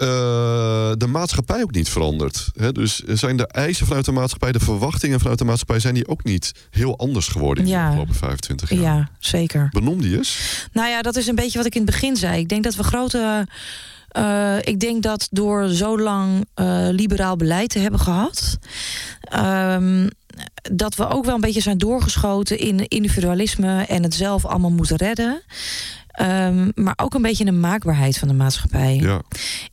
de maatschappij ook niet veranderd? Dus zijn de eisen vanuit de maatschappij, de verwachtingen vanuit de maatschappij, zijn die ook niet heel anders geworden in ja. de afgelopen 25 jaar? Ja, zeker. Benoem die eens. Nou ja, dat is een beetje wat ik in het begin zei. Ik denk dat we grote. Uh, ik denk dat door zo lang uh, liberaal beleid te hebben gehad. Um, dat we ook wel een beetje zijn doorgeschoten in individualisme en het zelf allemaal moeten redden. Um, maar ook een beetje de maakbaarheid van de maatschappij. Ja.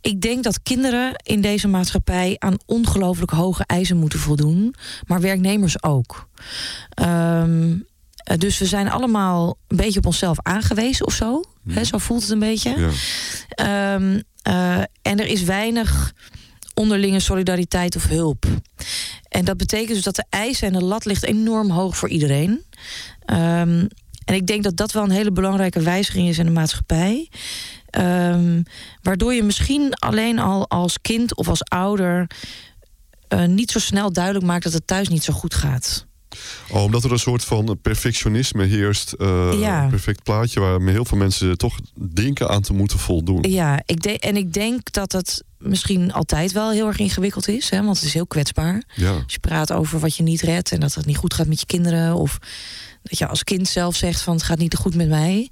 Ik denk dat kinderen in deze maatschappij aan ongelooflijk hoge eisen moeten voldoen, maar werknemers ook. Um, dus we zijn allemaal een beetje op onszelf aangewezen of zo. He, zo voelt het een beetje. Ja. Um, uh, en er is weinig onderlinge solidariteit of hulp. En dat betekent dus dat de eisen en de lat ligt enorm hoog voor iedereen. Um, en ik denk dat dat wel een hele belangrijke wijziging is in de maatschappij. Um, waardoor je misschien alleen al als kind of als ouder uh, niet zo snel duidelijk maakt dat het thuis niet zo goed gaat. Oh, omdat er een soort van perfectionisme heerst. Uh, ja. Een perfect plaatje waar heel veel mensen toch denken aan te moeten voldoen. Ja, ik en ik denk dat het misschien altijd wel heel erg ingewikkeld is. Hè, want het is heel kwetsbaar. Ja. Als je praat over wat je niet redt en dat het niet goed gaat met je kinderen. Of dat je als kind zelf zegt van het gaat niet goed met mij.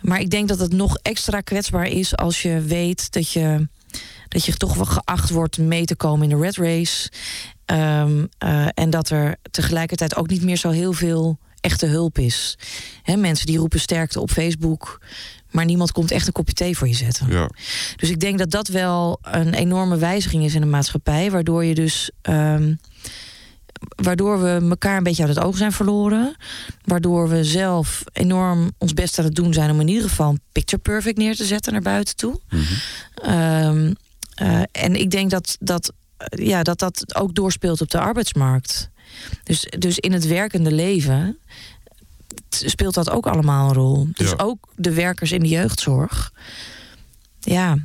Maar ik denk dat het nog extra kwetsbaar is als je weet dat je, dat je toch wel geacht wordt mee te komen in de red race. Um, uh, en dat er tegelijkertijd ook niet meer zo heel veel echte hulp is. He, mensen die roepen sterkte op Facebook. Maar niemand komt echt een kopje thee voor je zetten. Ja. Dus ik denk dat dat wel een enorme wijziging is in de maatschappij. Waardoor je dus. Um, waardoor we elkaar een beetje uit het oog zijn verloren. Waardoor we zelf enorm ons best aan het doen zijn om in ieder geval picture perfect neer te zetten naar buiten toe. Mm -hmm. um, uh, en ik denk dat dat, ja, dat dat ook doorspeelt op de arbeidsmarkt. Dus, dus in het werkende leven speelt dat ook allemaal een rol. Dus ja. ook de werkers in de jeugdzorg. Ja.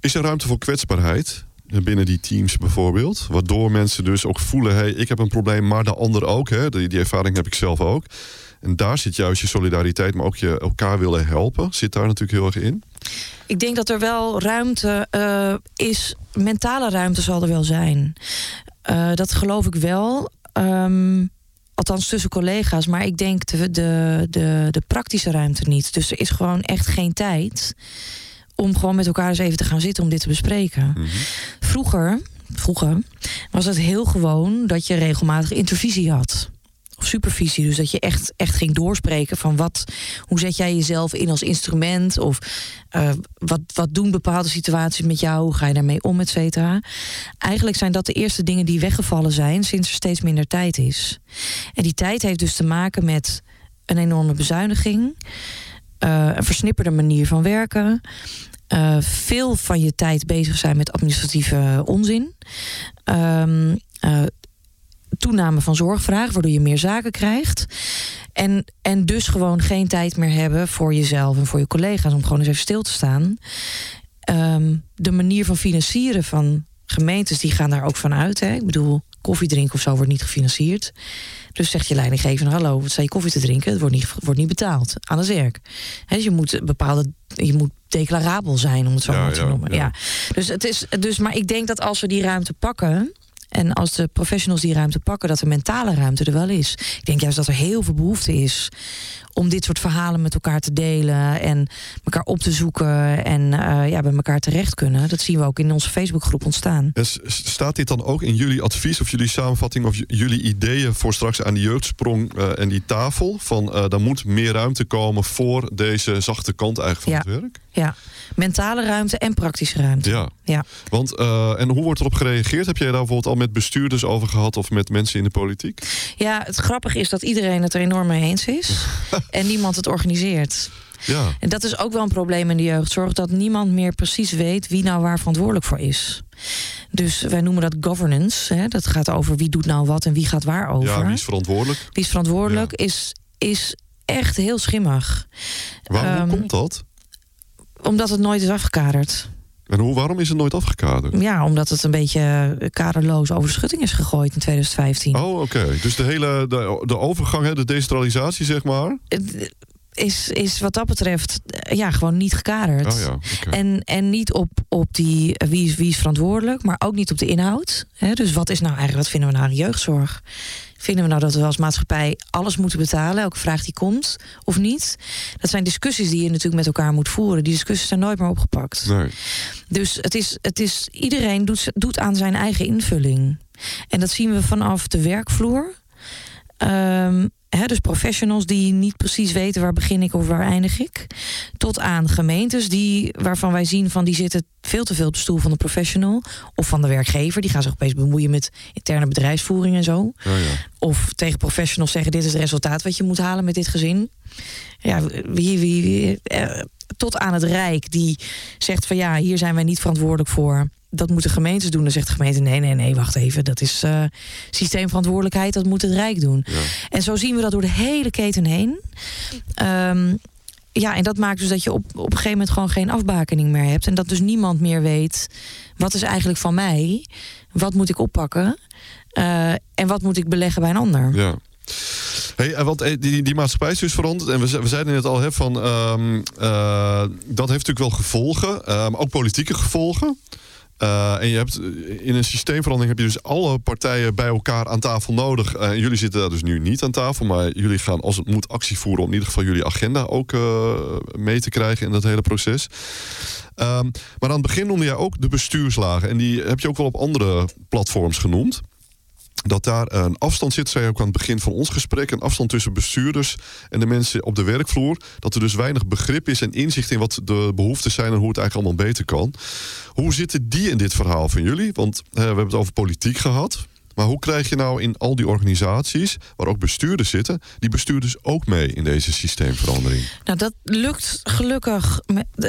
Is er ruimte voor kwetsbaarheid? Binnen die teams bijvoorbeeld. Waardoor mensen dus ook voelen: hey, ik heb een probleem, maar de ander ook. Hè? Die, die ervaring heb ik zelf ook. En daar zit juist je solidariteit, maar ook je elkaar willen helpen. Zit daar natuurlijk heel erg in. Ik denk dat er wel ruimte uh, is. Mentale ruimte zal er wel zijn. Uh, dat geloof ik wel. Um, althans tussen collega's. Maar ik denk de, de, de, de praktische ruimte niet. Dus er is gewoon echt geen tijd om gewoon met elkaar eens even te gaan zitten om dit te bespreken. Mm -hmm. Vroeger, vroeger was het heel gewoon dat je regelmatig intervisie had. Of supervisie, dus dat je echt, echt ging doorspreken van wat, hoe zet jij jezelf in als instrument? Of uh, wat, wat doen bepaalde situaties met jou? Hoe ga je daarmee om, et cetera? Eigenlijk zijn dat de eerste dingen die weggevallen zijn sinds er steeds minder tijd is. En die tijd heeft dus te maken met een enorme bezuiniging. Uh, een versnipperde manier van werken. Uh, veel van je tijd bezig zijn met administratieve onzin. Um, uh, toename van zorgvraag, waardoor je meer zaken krijgt. En, en dus gewoon geen tijd meer hebben voor jezelf en voor je collega's om gewoon eens even stil te staan. Um, de manier van financieren van gemeentes, die gaan daar ook van uit. Hè? Ik bedoel, koffie drinken of zo wordt niet gefinancierd. Dus zegt je leidinggevende, hallo, wat sta je koffie te drinken? Het wordt niet, wordt niet betaald aan het werk. He, dus je moet bepaalde, je moet declarabel zijn, om het zo ja, maar te ja, noemen. ja. Ja. Dus het is, dus, maar ik denk dat als we die ruimte pakken. En als de professionals die ruimte pakken, dat de mentale ruimte er wel is. Ik denk juist dat er heel veel behoefte is om dit soort verhalen met elkaar te delen en elkaar op te zoeken en uh, ja, bij elkaar terecht kunnen. Dat zien we ook in onze Facebookgroep ontstaan. En staat dit dan ook in jullie advies of jullie samenvatting of jullie ideeën voor straks aan die jeugdsprong uh, en die tafel? Van uh, er moet meer ruimte komen voor deze zachte kant eigenlijk van ja. het werk? Ja, mentale ruimte en praktische ruimte. Ja. ja. Want, en hoe wordt erop gereageerd? Heb jij daar bijvoorbeeld al met bestuurders over gehad of met mensen in de politiek? Ja, het grappige is dat iedereen het er enorm mee eens is. en niemand het organiseert. Ja. En dat is ook wel een probleem in de jeugdzorg, dat niemand meer precies weet wie nou waar verantwoordelijk voor is. Dus wij noemen dat governance. Hè? Dat gaat over wie doet nou wat en wie gaat waar over. Ja, wie is verantwoordelijk? Wie is verantwoordelijk ja. is, is echt heel schimmig. Waarom um, komt dat? Omdat het nooit is afgekaderd. En hoe, waarom is het nooit afgekaderd? Ja, omdat het een beetje kaderloos over de schutting is gegooid in 2015. Oh, oké. Dus de hele de, de overgang, hè, de decentralisatie, zeg maar. Is, is wat dat betreft ja, gewoon niet gekaderd. Oh ja. En, en niet op, op die wie is, wie is verantwoordelijk, maar ook niet op de inhoud. Hè? Dus wat is nou eigenlijk, wat vinden we nou aan jeugdzorg? Vinden we nou dat we als maatschappij alles moeten betalen, elke vraag die komt, of niet? Dat zijn discussies die je natuurlijk met elkaar moet voeren. Die discussies zijn nooit meer opgepakt. Nee. Dus het is, het is, iedereen doet, doet aan zijn eigen invulling. En dat zien we vanaf de werkvloer. Ehm, dus professionals die niet precies weten waar begin ik of waar eindig ik. Tot aan gemeentes die, waarvan wij zien van die zitten veel te veel op de stoel van de professional. Of van de werkgever. Die gaan zich opeens bemoeien met interne bedrijfsvoering en zo. Oh, ja. Of tegen professionals zeggen: dit is het resultaat wat je moet halen met dit gezin. Ja, wie, wie, wie eh, tot aan het Rijk die zegt van ja, hier zijn wij niet verantwoordelijk voor. Dat moeten gemeentes doen. Dan zegt de gemeente: nee, nee, nee, wacht even. Dat is eh, systeemverantwoordelijkheid, dat moet het Rijk doen. Ja. En zo zien we dat door de hele keten heen. Ehm, ja, en dat maakt dus dat je op, op een gegeven moment gewoon geen afbakening meer hebt. En dat dus niemand meer weet wat is eigenlijk van mij, wat moet ik oppakken eh, en wat moet ik beleggen bij een ander. Ja. Hey, en want eh, die, die maatschappij is dus veranderd. En we, we zeiden net al hè, van ehm, eh, dat heeft natuurlijk wel gevolgen, eh, maar ook politieke gevolgen. Eh, en je hebt eh, in een systeemverandering heb je dus alle partijen bij elkaar aan tafel nodig. Eh, en jullie zitten daar dus nu niet aan tafel, maar jullie gaan als het moet actie voeren om in ieder geval jullie agenda ook mee te krijgen in dat hele proces. Ehm, maar aan het begin noemde jij ook de bestuurslagen. En die heb je ook wel op andere platforms genoemd dat daar een afstand zit, zei ook aan het begin van ons gesprek, een afstand tussen bestuurders en de mensen op de werkvloer. Dat er dus weinig begrip is en inzicht in wat de behoeften zijn en hoe het eigenlijk allemaal beter kan. Hoe zitten die in dit verhaal van jullie? Want we hebben het over politiek gehad. Maar hoe krijg je nou in al die organisaties, waar ook bestuurders zitten, die bestuurders ook mee in deze systeemverandering? Nou, dat lukt gelukkig,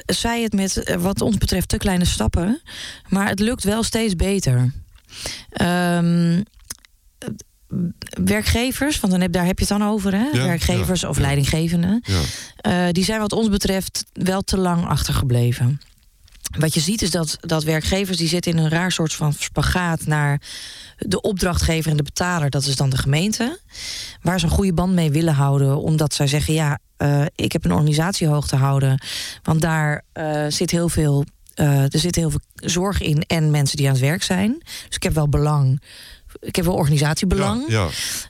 zij het met eh, wat ons betreft te kleine stappen. Maar het lukt wel steeds beter. Het- werkgevers, want dan heb, daar heb je het dan over, hè? Ja, werkgevers ja, of ja. leidinggevenden. Eh, die zijn wat ons betreft wel te lang achtergebleven. Wat je ziet is dat, dat werkgevers die zitten in een raar soort van spagaat naar de opdrachtgever en de betaler, dat is dan de gemeente. Waar ze een goede band mee willen houden, omdat zij zeggen: ja, eh, ik heb een organisatie hoog te houden. Want daar eh, zit heel veel. er zit heel veel zorg in en mensen die aan het werk zijn. Dus ik heb wel belang. Ik heb wel organisatiebelang. Ja,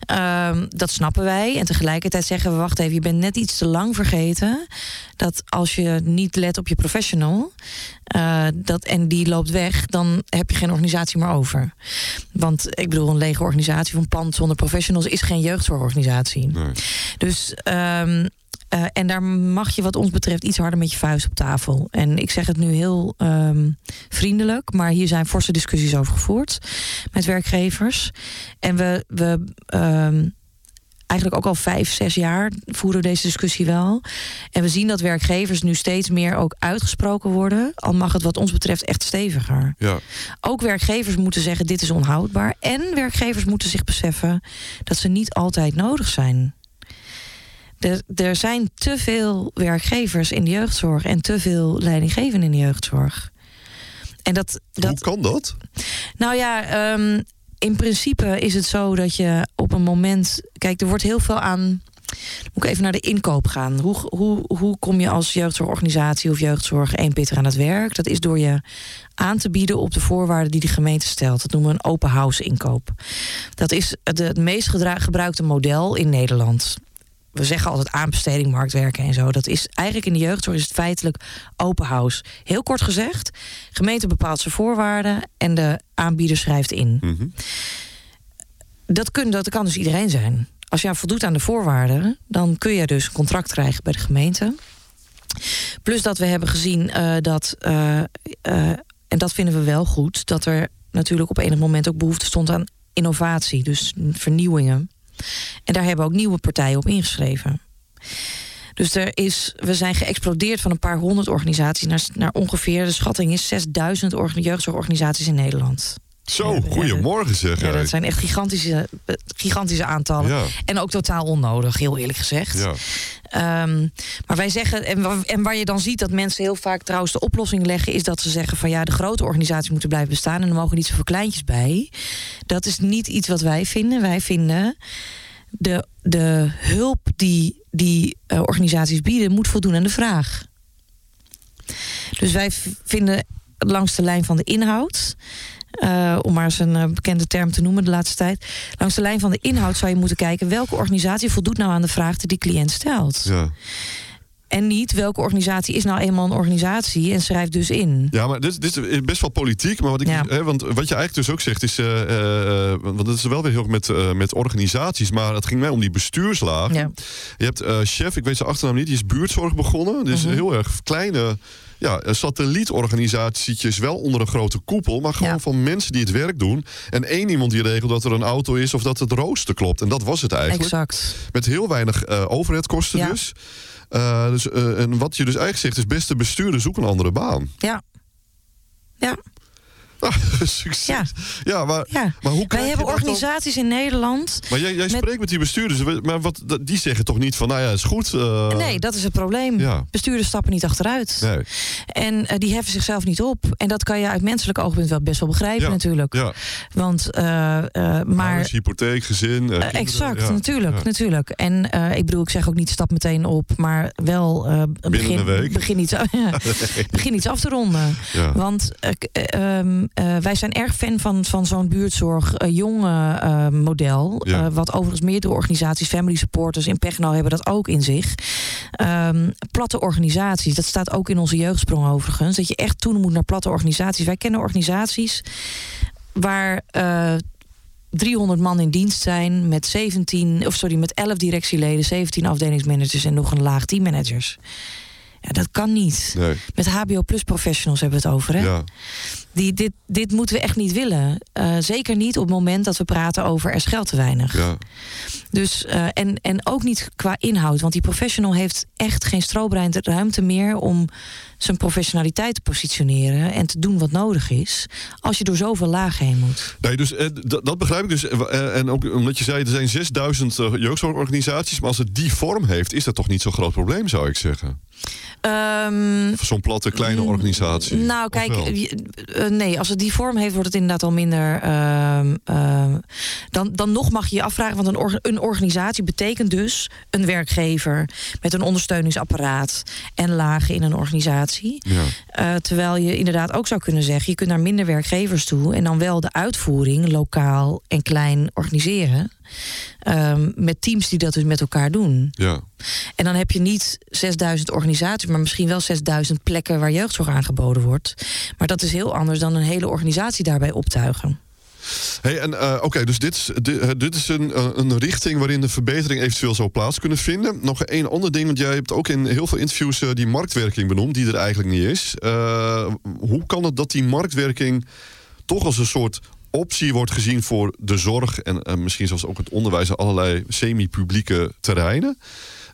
ja. Ehm, dat snappen wij. En tegelijkertijd zeggen we: wacht even, je bent net iets te lang vergeten. Dat als je niet let op je professional. eh, dat, en die loopt weg, dan heb je geen organisatie meer over. Want ik bedoel, een lege organisatie van pand zonder professionals is geen jeugdzorgorganisatie. Nee. Dus. ehm, eh, en daar mag je, wat ons betreft, iets harder met je vuist op tafel. En ik zeg het nu heel ehm, vriendelijk, maar hier zijn forse discussies over gevoerd met werkgevers. En we, we ehm, eigenlijk ook al vijf, zes jaar voeren we deze discussie wel. En we zien dat werkgevers nu steeds meer ook uitgesproken worden. Al mag het wat ons betreft echt steviger. ja. Ook werkgevers moeten zeggen dit is onhoudbaar. En werkgevers moeten zich beseffen dat ze niet altijd nodig zijn. Er, er zijn te veel werkgevers in de jeugdzorg en te veel leidinggevenden in de jeugdzorg. En dat, dat, Hoe kan dat? nou ja, ehm, in principe is het zo dat je op een moment. Kijk, er wordt heel veel aan. Moet ik even naar de inkoop gaan? Hoe, hoe, hoe kom je als jeugdzorgorganisatie of jeugdzorg één pitter aan het werk? Dat is door je aan te bieden op de voorwaarden die de gemeente stelt. Dat noemen we een open house inkoop. Dat is het, het meest gebruikte model in Nederland. We zeggen altijd aanbesteding, marktwerken en zo. Dat is eigenlijk in de jeugdzorg is het feitelijk open house. Heel kort gezegd, gemeente bepaalt zijn voorwaarden en de aanbieder schrijft in. Mhm. Dat, kun, dat kan dus iedereen zijn. Als je aan voldoet aan de voorwaarden, dan kun je dus een contract krijgen bij de gemeente. Plus dat we hebben gezien eh, dat, eh, eh, en dat vinden we wel goed, dat er natuurlijk op enig moment ook behoefte stond aan innovatie, dus vernieuwingen. En daar hebben ook nieuwe partijen op ingeschreven. Dus er is, we zijn geëxplodeerd van een paar honderd organisaties naar, naar ongeveer, de schatting is 6000 orga- jeugdzorgorganisaties in Nederland. Zo, goedemorgen zeg. Ja, dat zijn echt gigantische, gigantische aantallen. Ja. En ook totaal onnodig, heel eerlijk gezegd. Ja. Ehm, maar wij zeggen, en, wa- en waar je dan ziet dat mensen heel vaak trouwens de oplossing leggen, is dat ze zeggen van ja, de grote organisaties moeten blijven bestaan en er mogen niet zoveel kleintjes bij. Dat is niet iets wat wij vinden. Wij vinden de, de hulp die die eh, organisaties bieden, moet voldoen aan de vraag. Dus wij vinden langs de lijn van de inhoud. Eh, om maar eens een eh, bekende term te noemen de laatste tijd. Langs de lijn van de inhoud zou je moeten kijken welke organisatie voldoet nou aan de vraag die die cliënt stelt. Ja. En niet welke organisatie is nou eenmaal een organisatie en schrijft dus in. Ja, maar dit, dit is best wel politiek. Maar wat, ik, Ja. hè, want wat je eigenlijk dus ook zegt is... eh, want het is wel weer heel erg met, met organisaties. Maar het ging mij om die bestuurslagen. Ja. Je hebt chef, ik weet zijn achternaam niet, die is buurtzorg begonnen. Dus heel erg kleine ja, eh, satellietorganisatietjes, wel onder een grote koepel, maar gewoon Ja. van mensen die het werk doen. En één iemand die regelt dat er een auto is of dat het rooster klopt. En dat was het eigenlijk. Exact. Met heel weinig eh overheidskosten Ja. dus. Eh, dus eh, en wat je dus eigenlijk zegt is, beste bestuurder, zoek een andere baan. Ja. Ja, succes. Ja. Ja, maar, ja. maar hoe Wij hebben organisaties in Nederland. Maar jij, jij met- spreekt met die bestuurders, maar wat, die zeggen toch niet van, nou ja, is goed. eh, Nee, dat is het probleem. Ja. Bestuurders stappen niet achteruit. Nee. En eh, die heffen zichzelf niet op. En dat kan je uit menselijk oogpunt wel best wel begrijpen Ja. natuurlijk. Ja, Want, eh, maar... Huis, hypotheek, gezin. exact, natuurlijk, natuurlijk. En ik bedoel, ik zeg ook niet stap meteen op, maar wel begin, een week. Begin, iets, begin iets af te ronden. Want eh, eh, wij zijn erg fan van, van zo'n buurtzorg eh, jonge eh, model. Ja. Wat overigens meerdere organisaties, family supporters in Pegno hebben dat ook in zich. Ehm, platte organisaties, dat staat ook in onze jeugdsprong overigens. Dat je echt toe moet naar platte organisaties. Wij kennen organisaties waar eh 300 man in dienst zijn met 17, of sorry, met 11 directieleden, 17 afdelingsmanagers en nog een laag teammanagers. Ja, dat kan niet. Nee, Met HBO Plus professionals hebben we het over. Hè? ja. Die, dit, dit moeten we echt niet willen. Eh, zeker niet op het moment dat we praten over er is geld te weinig. Ja. Dus, eh, en, en ook niet qua inhoud. Want die professional heeft echt geen strobrein ruimte meer om zijn professionaliteit te positioneren en te doen wat nodig is. Als je door zoveel lagen heen moet. Nee, dus eh, dat begrijp ik dus. Eh, en ook omdat je zei, er zijn 6000 eh, jeugdzorgorganisaties. Maar als het die vorm heeft, is dat toch niet zo'n groot probleem, zou ik zeggen. Voor zo'n platte, kleine organisatie. Nou, kijk, eh, nee, als het die vorm heeft, wordt het inderdaad al minder. ehm, ehm, dan, dan nog mag je je afvragen, want een, or- een organisatie betekent dus een werkgever met een ondersteuningsapparaat en lagen in een organisatie. Ja. Eh, terwijl je inderdaad ook zou kunnen zeggen, je kunt naar minder werkgevers toe en dan wel de uitvoering lokaal en klein organiseren. Ehm, met teams die dat dus met elkaar doen. ja. En dan heb je niet 6000 organisaties, maar misschien wel 6000 plekken waar jeugdzorg aangeboden wordt. Maar dat is heel anders dan een hele organisatie daarbij optuigen. Hey, en eh, oké, dus dit is, dit, eh, dit is een, eh, een richting waarin de verbetering eventueel zou plaats kunnen vinden. Nog één ander ding, want jij hebt ook in heel veel interviews die marktwerking benoemd, die er eigenlijk niet is. Hoe kan het dat die marktwerking toch als een soort optie wordt gezien voor de zorg en misschien zelfs ook het onderwijs en allerlei semi-publieke terreinen?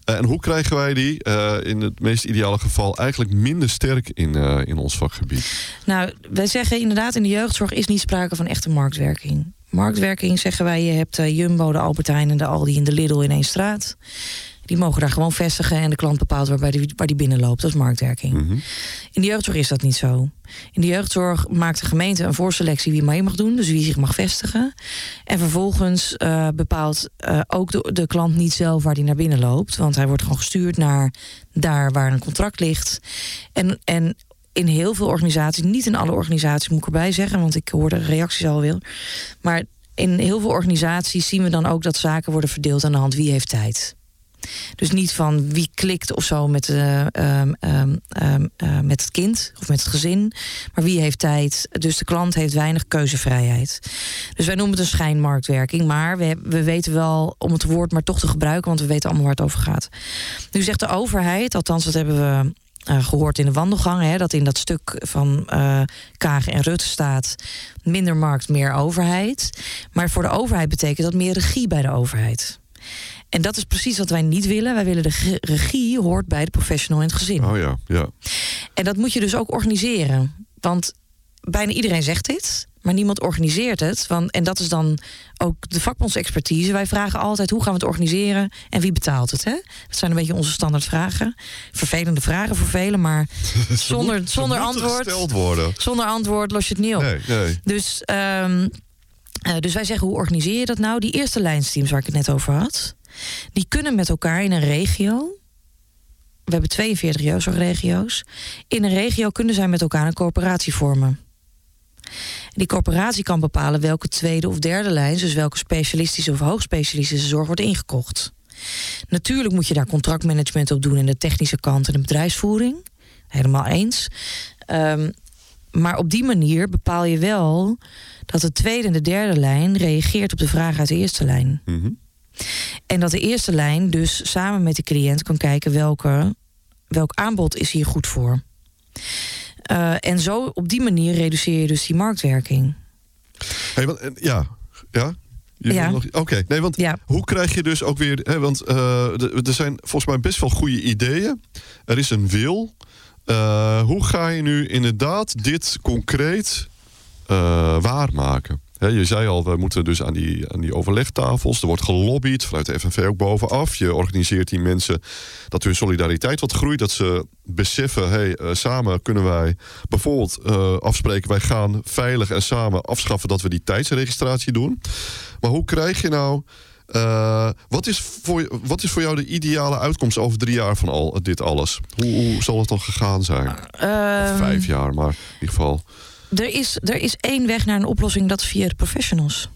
Eh, en hoe krijgen wij die eh, in het meest ideale geval eigenlijk minder sterk in, eh, in ons vakgebied? Nou, wij zeggen inderdaad, in de jeugdzorg is niet sprake van echte marktwerking. Marktwerking zeggen wij, je hebt Jumbo, de Albert Heijn en de Aldi en de Lidl in één straat. Die mogen daar gewoon vestigen en de klant bepaalt waar die, waar die binnenloopt. Dat is marktwerking. Mhm. In de jeugdzorg is dat niet zo. In de jeugdzorg maakt de gemeente een voorselectie wie mee mag doen, dus wie zich mag vestigen. En vervolgens eh, bepaalt eh, ook de, de klant niet zelf waar hij naar binnen loopt, want hij wordt gewoon gestuurd naar daar waar een contract ligt. En, en in heel veel organisaties, niet in alle organisaties moet ik erbij zeggen, want ik hoor de reacties alweer. Maar in heel veel organisaties zien we dan ook dat zaken worden verdeeld aan de hand wie heeft tijd. Dus niet van wie klikt of zo met, eh, ehm, ehm, ehm, eh, met het kind of met het gezin. Maar wie heeft tijd. Dus de klant heeft weinig keuzevrijheid. Dus wij noemen het een schijnmarktwerking. Maar we, we weten wel om het woord maar toch te gebruiken. Want we weten allemaal waar het over gaat. Nu zegt de overheid, althans dat hebben we eh, gehoord in de wandelgang. Hè, dat in dat stuk van eh Kagen en Rutte staat... minder markt, meer overheid. Maar voor de overheid betekent dat meer regie bij de overheid. En dat is precies wat wij niet willen. Wij willen de regie hoort bij de professional in het gezin. Oh ja, ja. En dat moet je dus ook organiseren. Want bijna iedereen zegt dit. maar niemand organiseert het. Want, en dat is dan ook de vakbondsexpertise. Wij vragen altijd hoe gaan we het organiseren en wie betaalt het. Hè? Dat zijn een beetje onze standaard vragen. Vervelende vragen voor velen, maar zonder, moet- zonder antwoord. Zonder antwoord los je het niet op. Nee, nee. Dus, ehm, eh, dus wij zeggen, hoe organiseer je dat nou? Die eerste lijnsteams waar ik het net over had... die kunnen met elkaar in een regio... we hebben 42 jeugdzorgregio's... in een regio kunnen zij met elkaar een coöperatie vormen. Die coöperatie kan bepalen welke tweede of derde lijn... dus welke specialistische of hoogspecialistische zorg wordt ingekocht. Natuurlijk moet je daar contractmanagement op doen... en de technische kant en de bedrijfsvoering. Helemaal eens. Ehm, maar op die manier bepaal je wel dat de tweede en de derde lijn reageert op de vraag uit de eerste lijn. Mhm. En dat de eerste lijn dus samen met de cliënt kan kijken welke, welk aanbod is hier goed voor. Eh, en zo op die manier reduceer je dus die marktwerking. Hey, want, eh, ja, ja. Oké, nee, want Ja. hoe krijg je dus ook weer. Hè, want eh, er zijn volgens mij best wel goede ideeën. Er is een wil. Hoe ga je nu inderdaad dit concreet waarmaken? Je zei al, we moeten dus aan die, aan die overlegtafels. Er wordt gelobbyd vanuit de FNV ook bovenaf. Je organiseert die mensen dat hun solidariteit wat groeit. Dat ze beseffen, hey, eh, samen kunnen wij bijvoorbeeld eh, afspreken... wij gaan veilig en samen afschaffen dat we die tijdsregistratie doen. Maar hoe krijg je nou... eh, wat, is voor, wat is voor jou de ideale uitkomst over drie jaar van al dit alles? Hoe, hoe zal het dan gegaan zijn? Ehm, vijf jaar, maar in ieder geval. Er is, er is één weg naar een oplossing, dat is via de professionals.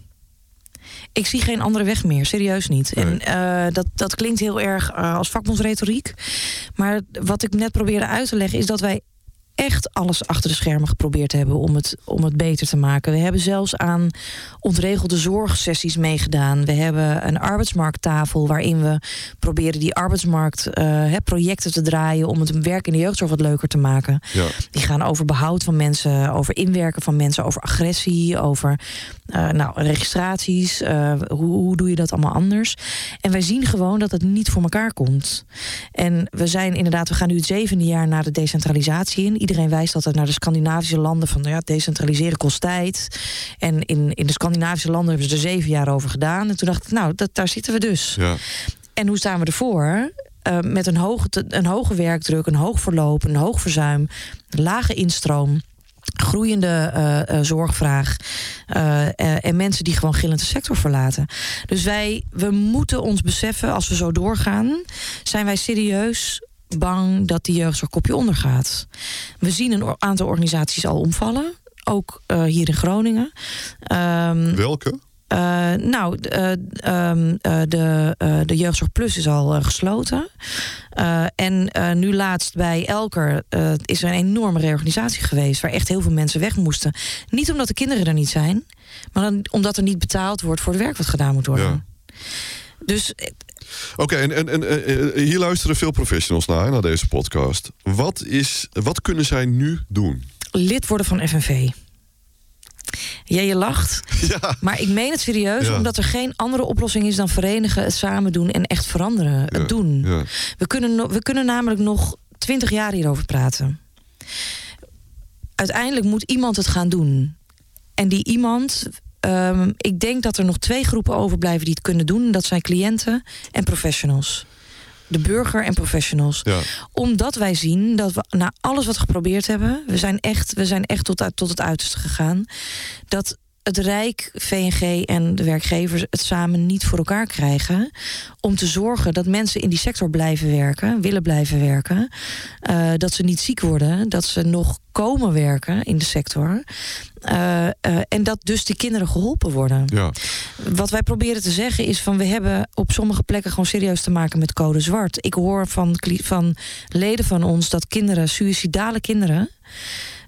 Ik zie geen andere weg meer, serieus niet. Nee. En eh, dat, dat klinkt heel erg eh, als vakbondsretoriek. Maar wat ik net probeerde uit te leggen is dat wij echt alles achter de schermen geprobeerd hebben om het, om het beter te maken. We hebben zelfs aan ontregelde zorgsessies meegedaan. We hebben een arbeidsmarkttafel waarin we proberen die arbeidsmarkt eh, projecten te draaien om het werk in de jeugdzorg wat leuker te maken. Ja. Die gaan over behoud van mensen, over inwerken van mensen, over agressie, over eh, nou, registraties. eh, hoe, hoe doe je dat allemaal anders? En wij zien gewoon dat het niet voor elkaar komt. En we zijn inderdaad, we gaan nu het zevende jaar naar de decentralisatie in. Iedereen wijst altijd naar de Scandinavische landen van nou ja, decentraliseren kost tijd. En in, in de Scandinavische landen hebben ze er zeven jaar over gedaan. En toen dacht ik, nou, dat, daar zitten we dus. Ja. En hoe staan we ervoor? Eh, met een hoge, een hoge werkdruk, een hoog verloop, een hoog verzuim, lage instroom. Groeiende eh, eh, zorgvraag en mensen die gewoon gillend de sector verlaten. Dus wij, we moeten ons beseffen, als we zo doorgaan, zijn wij serieus bang dat die jeugdzorg kopje ondergaat. We zien een aantal organisaties al omvallen, ook eh, hier in Groningen. Ehm, Welke? eh, nou, eh, ehm, eh, de, de Jeugdzorg Plus is al gesloten. En nu laatst bij Elker is er een enorme reorganisatie geweest... waar echt heel veel mensen weg moesten. Niet omdat de kinderen er niet zijn... maar omdat er niet betaald wordt voor het werk wat gedaan moet worden. Dus eh, Oké, en, en, en eh, eh, hier luisteren veel professionals naar, naar deze podcast. Wat, is, wat kunnen zij nu doen? lid worden van FNV. Ja, je lacht. Ja, Maar ik meen het serieus, Ja. omdat er geen andere oplossing is dan verenigen, het samen doen en echt veranderen. Het doen. We kunnen, we kunnen namelijk nog twintig jaar hierover praten. Uiteindelijk moet iemand het gaan doen. En die iemand. Ehm, ik denk dat er nog twee groepen overblijven die het kunnen doen. En dat zijn cliënten en professionals. De burger en professionals. ja. Omdat wij zien dat we na alles wat we geprobeerd hebben. We zijn echt, we zijn echt tot, tot het uiterste gegaan. Dat het Rijk, VNG en de werkgevers het samen niet voor elkaar krijgen. Om te zorgen dat mensen in die sector blijven werken, willen blijven werken. eh, dat ze niet ziek worden, dat ze nog komen werken in de sector. eh, eh, en dat dus die kinderen geholpen worden. ja. Wat wij proberen te zeggen is van we hebben op sommige plekken gewoon serieus te maken met code zwart. Ik hoor van, van leden van ons dat kinderen, suïcidale kinderen,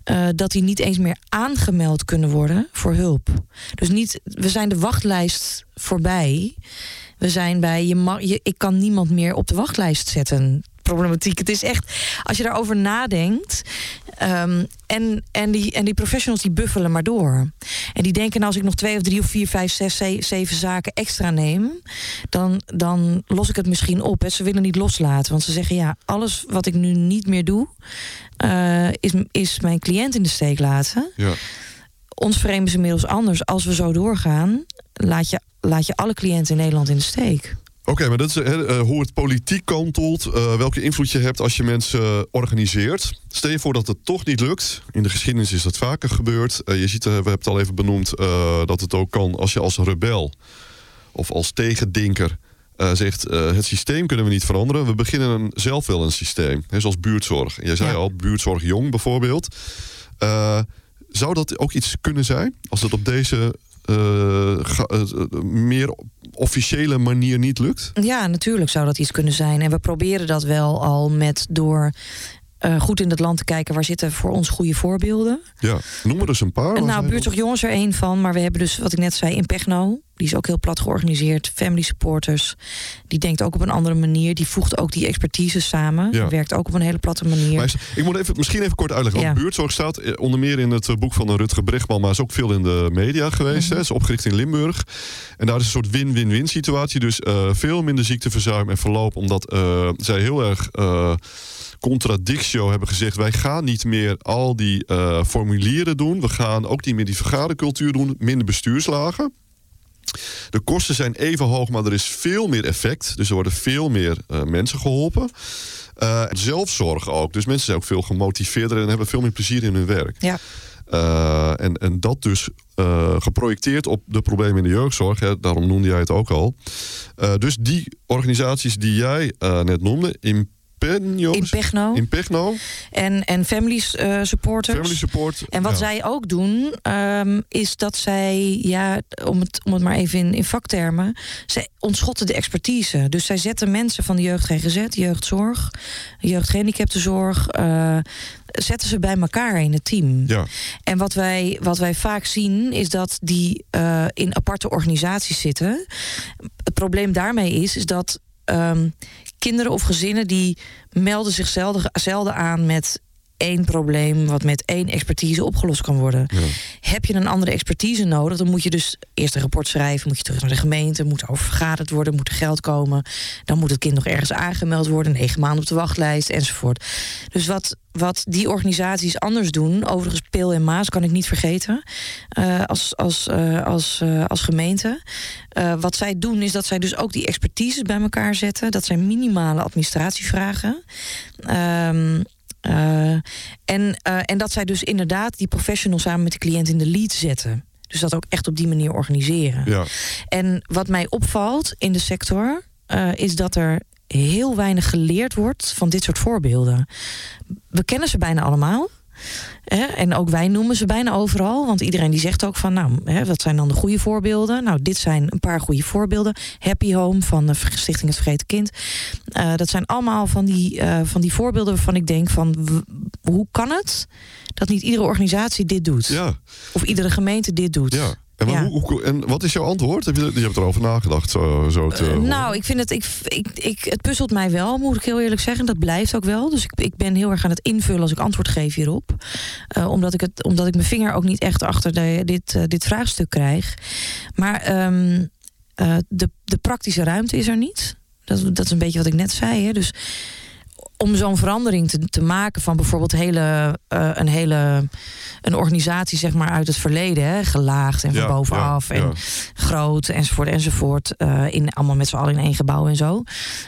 eh, dat die niet eens meer aangemeld kunnen worden voor hulp. Dus niet, we zijn de wachtlijst voorbij. We zijn bij je, mag, je ik kan niemand meer op de wachtlijst zetten. Problematiek. Het is echt, als je daarover nadenkt. ehm, en, en, die, en die professionals die buffelen maar door. En die denken, nou, als ik nog twee of drie of vier, vijf, zes, ze- zeven zaken extra neem, dan, dan los ik het misschien op. Hè. Ze willen niet loslaten, want ze zeggen, ja, alles wat ik nu niet meer doe, eh, is, is mijn cliënt in de steek laten. ja. ons vreemden ze inmiddels anders. Als we zo doorgaan, laat je, laat je alle cliënten in Nederland in de steek. Oké, maar dat is uh, hoe het politiek kantelt, uh, welke invloed je hebt als je mensen organiseert. Stel je voor dat het toch niet lukt. In de geschiedenis is dat vaker gebeurd. Uh, je ziet, we hebben het al even benoemd, dat het ook kan als je als rebel of als tegendinker zegt: het systeem kunnen we niet veranderen. We beginnen zelf wel een systeem, hè, zoals buurtzorg. Jij zei ja. al, buurtzorg jong bijvoorbeeld. zou dat ook iets kunnen zijn als het op deze meer officiële manier niet lukt? Ja, natuurlijk zou dat iets kunnen zijn. En we proberen dat wel al met door uh, goed in het land te kijken waar zitten voor ons goede voorbeelden. Ja, noem er dus een paar. En nou, Buurtzorg Jongens er één van, maar we hebben dus wat ik net zei in Pechno. Die is ook heel plat georganiseerd. Family Supporters. Die denkt ook op een andere manier. Die voegt ook die expertise samen. Ja. Werkt ook op een hele platte manier. Maar ik moet even, misschien even kort uitleggen. Want buurtzorg staat eh, onder meer in het eh, boek van Rutger Brechtman. Maar is ook veel in de media geweest. Mm -hmm. is opgericht in Limburg. En daar is een soort win-win-win situatie. Dus uh, veel minder ziekteverzuim en verloop. Omdat uh, zij heel erg contradictio hebben gezegd: wij gaan niet meer al die uh, formulieren doen. We gaan ook niet meer die vergadercultuur doen. Minder bestuurslagen. De kosten zijn even hoog, maar er is veel meer effect. Dus er worden veel meer uh, mensen geholpen. Uh, zelfzorg ook. Dus mensen zijn ook veel gemotiveerder en hebben veel meer plezier in hun werk. Ja. Uh, en, en dat dus uh, geprojecteerd op de problemen in de jeugdzorg. Hè, daarom noemde jij het ook al. Uh, dus die organisaties die jij net noemde, in in Pechno. In Pechno. En, en family uh, supporters. Family support. En wat ja. zij ook doen, um, is dat zij, ja, om het, om het maar even in, in vaktermen, zij ontschotten de expertise. Dus zij zetten mensen van de jeugd GGZ, jeugdzorg, jeugdgehandicaptenzorg, uh, zetten ze bij elkaar in het team. Ja. En wat wij, wat wij vaak zien, is dat die uh, in aparte organisaties zitten. Het probleem daarmee is, is dat um, kinderen of gezinnen die melden zich zelden, zelden aan met één probleem wat met één expertise opgelost kan worden. Ja. Heb je een andere expertise nodig, dan moet je dus eerst een rapport schrijven, moet je terug naar de gemeente, moet over vergaderd worden, moet er geld komen, dan moet het kind nog ergens aangemeld worden, negen maanden op de wachtlijst enzovoort. Dus wat, wat die organisaties anders doen, overigens Peel en Maas kan ik niet vergeten, uh, als, als, uh, als, uh, als gemeente. wat zij doen is dat zij dus ook die expertise bij elkaar zetten. Dat zijn minimale administratievragen. Um, uh, en, uh, en dat zij dus inderdaad die professional samen met de cliënt in de lead zetten. Dus dat ook echt op die manier organiseren. Ja. En wat mij opvalt in de sector, uh, is dat er heel weinig geleerd wordt van dit soort voorbeelden. We kennen ze bijna allemaal. Hè? En ook wij noemen ze bijna overal. Want iedereen die zegt ook van, nou, hè, wat zijn dan de goede voorbeelden? Nou, dit zijn een paar goede voorbeelden. Happy Home van de Stichting Het Vergeten Kind. Uh, dat zijn allemaal van die, uh, van die voorbeelden waarvan ik denk van, hoe kan het dat niet iedere organisatie dit doet? Ja. Of iedere gemeente dit doet? Ja. En, ja. hoe, hoe, en, wat is jouw antwoord? Heb je, je hebt erover nagedacht? Zo, zo te uh, nou, ik vind het. Ik, ik, ik, het puzzelt mij wel, moet ik heel eerlijk zeggen. Dat blijft ook wel. Dus ik, ik ben heel erg aan het invullen als ik antwoord geef hierop. Uh, omdat, ik het, omdat ik mijn vinger ook niet echt achter de, dit, uh, dit vraagstuk krijg. Maar um, de, de praktische ruimte is er niet. Dat, dat is een beetje wat ik net zei. Hè. Dus om zo'n verandering te, te, maken van bijvoorbeeld hele, uh, een hele een organisatie zeg maar uit het verleden, hè, gelaagd en van bovenaf ja, en ja. groot enzovoort enzovoort, uh, in allemaal met z'n allen in één gebouw en zo,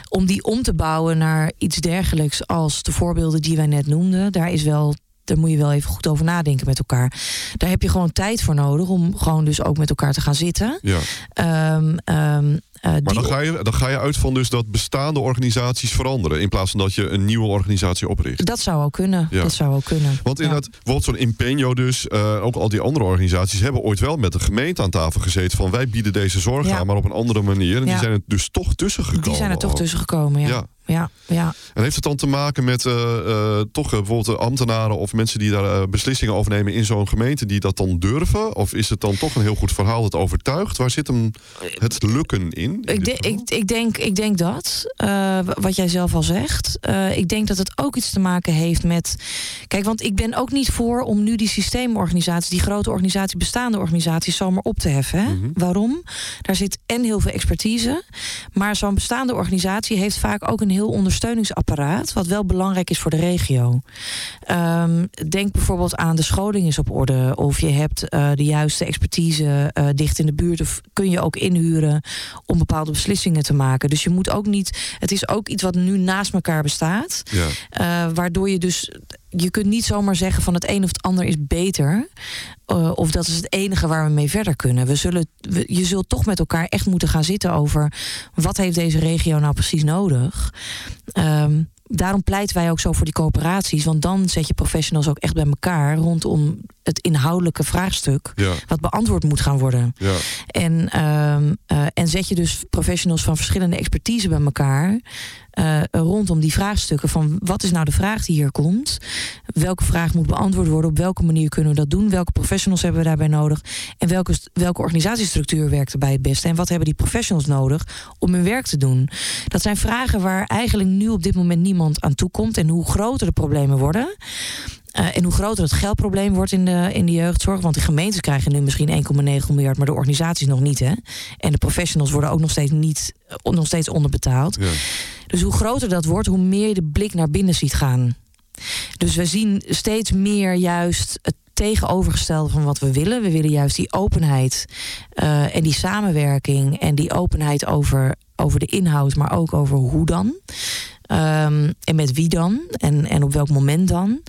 om die om te bouwen naar iets dergelijks als de voorbeelden die wij net noemden, daar is wel daar moet je wel even goed over nadenken met elkaar. Daar heb je gewoon tijd voor nodig om gewoon dus ook met elkaar te gaan zitten. Ja. Um, um, uh, maar dan ga, je, dan ga je uit van dus dat bestaande organisaties veranderen. In plaats van dat je een nieuwe organisatie opricht. Dat zou ook kunnen. Ja. Dat zou ook kunnen. Want inderdaad, ja. bijvoorbeeld zo'n Impeño dus, uh, ook al die andere organisaties hebben ooit wel met de gemeente aan tafel gezeten van wij bieden deze zorg Ja. aan, maar op een andere manier. En die zijn er dus toch tussen gekomen. Die zijn er toch tussen gekomen, ja. Ja. Ja. En heeft het dan te maken met uh, uh, toch bijvoorbeeld ambtenaren of mensen die daar uh, beslissingen over nemen in zo'n gemeente die dat dan durven? Of is het dan toch een heel goed verhaal dat overtuigt? Waar zit hem het lukken in? Ik, de, ik, ik, denk, ik denk dat, uh, wat jij zelf al zegt. Uh, ik denk dat het ook iets te maken heeft met. Kijk, want ik ben ook niet voor om nu die systeemorganisaties, die grote organisaties, bestaande organisaties, zomaar op te heffen. Hè? Mhm. Waarom? Daar zit en heel veel expertise. Maar zo'n bestaande organisatie heeft vaak ook een heel ondersteuningsapparaat, wat wel belangrijk is voor de regio. Ehm, denk bijvoorbeeld aan de scholing is op orde, of je hebt uh, de juiste expertise dicht in de buurt, of kun je ook inhuren om bepaalde beslissingen te maken. Dus je moet ook niet. Het is ook iets wat nu naast elkaar bestaat, ja. uh, waardoor je dus je kunt niet zomaar zeggen van het een of het ander is beter. Uh, of dat is het enige waar we mee verder kunnen. We zullen, we, je zult toch met elkaar echt moeten gaan zitten over wat heeft deze regio nou precies nodig. Um, daarom pleiten wij ook zo voor die coöperaties. Want dan zet je professionals ook echt bij elkaar rondom het inhoudelijke vraagstuk. Ja. Wat beantwoord moet gaan worden. Ja. En, uh, uh, en zet je dus professionals van verschillende expertise bij elkaar. Uh, rondom die vraagstukken van wat is nou de vraag die hier komt? Welke vraag moet beantwoord worden? Op welke manier kunnen we dat doen? Welke professionals hebben we daarbij nodig? En welke, welke organisatiestructuur werkt erbij het beste? En wat hebben die professionals nodig om hun werk te doen? Dat zijn vragen waar eigenlijk nu op dit moment niemand aan toe komt. En hoe groter de problemen worden. Uh, en hoe groter het geldprobleem wordt in de, in de jeugdzorg. Want de gemeentes krijgen nu misschien 1,9 miljard, maar de organisaties nog niet. Hè? En de professionals worden ook nog steeds, niet, nog steeds onderbetaald. Ja. Dus hoe groter dat wordt, hoe meer je de blik naar binnen ziet gaan. Dus we zien steeds meer juist het tegenovergestelde van wat we willen. We willen juist die openheid uh, en die samenwerking en die openheid over, over de inhoud, maar ook over hoe dan. Um, en met wie dan? En, en op welk moment dan?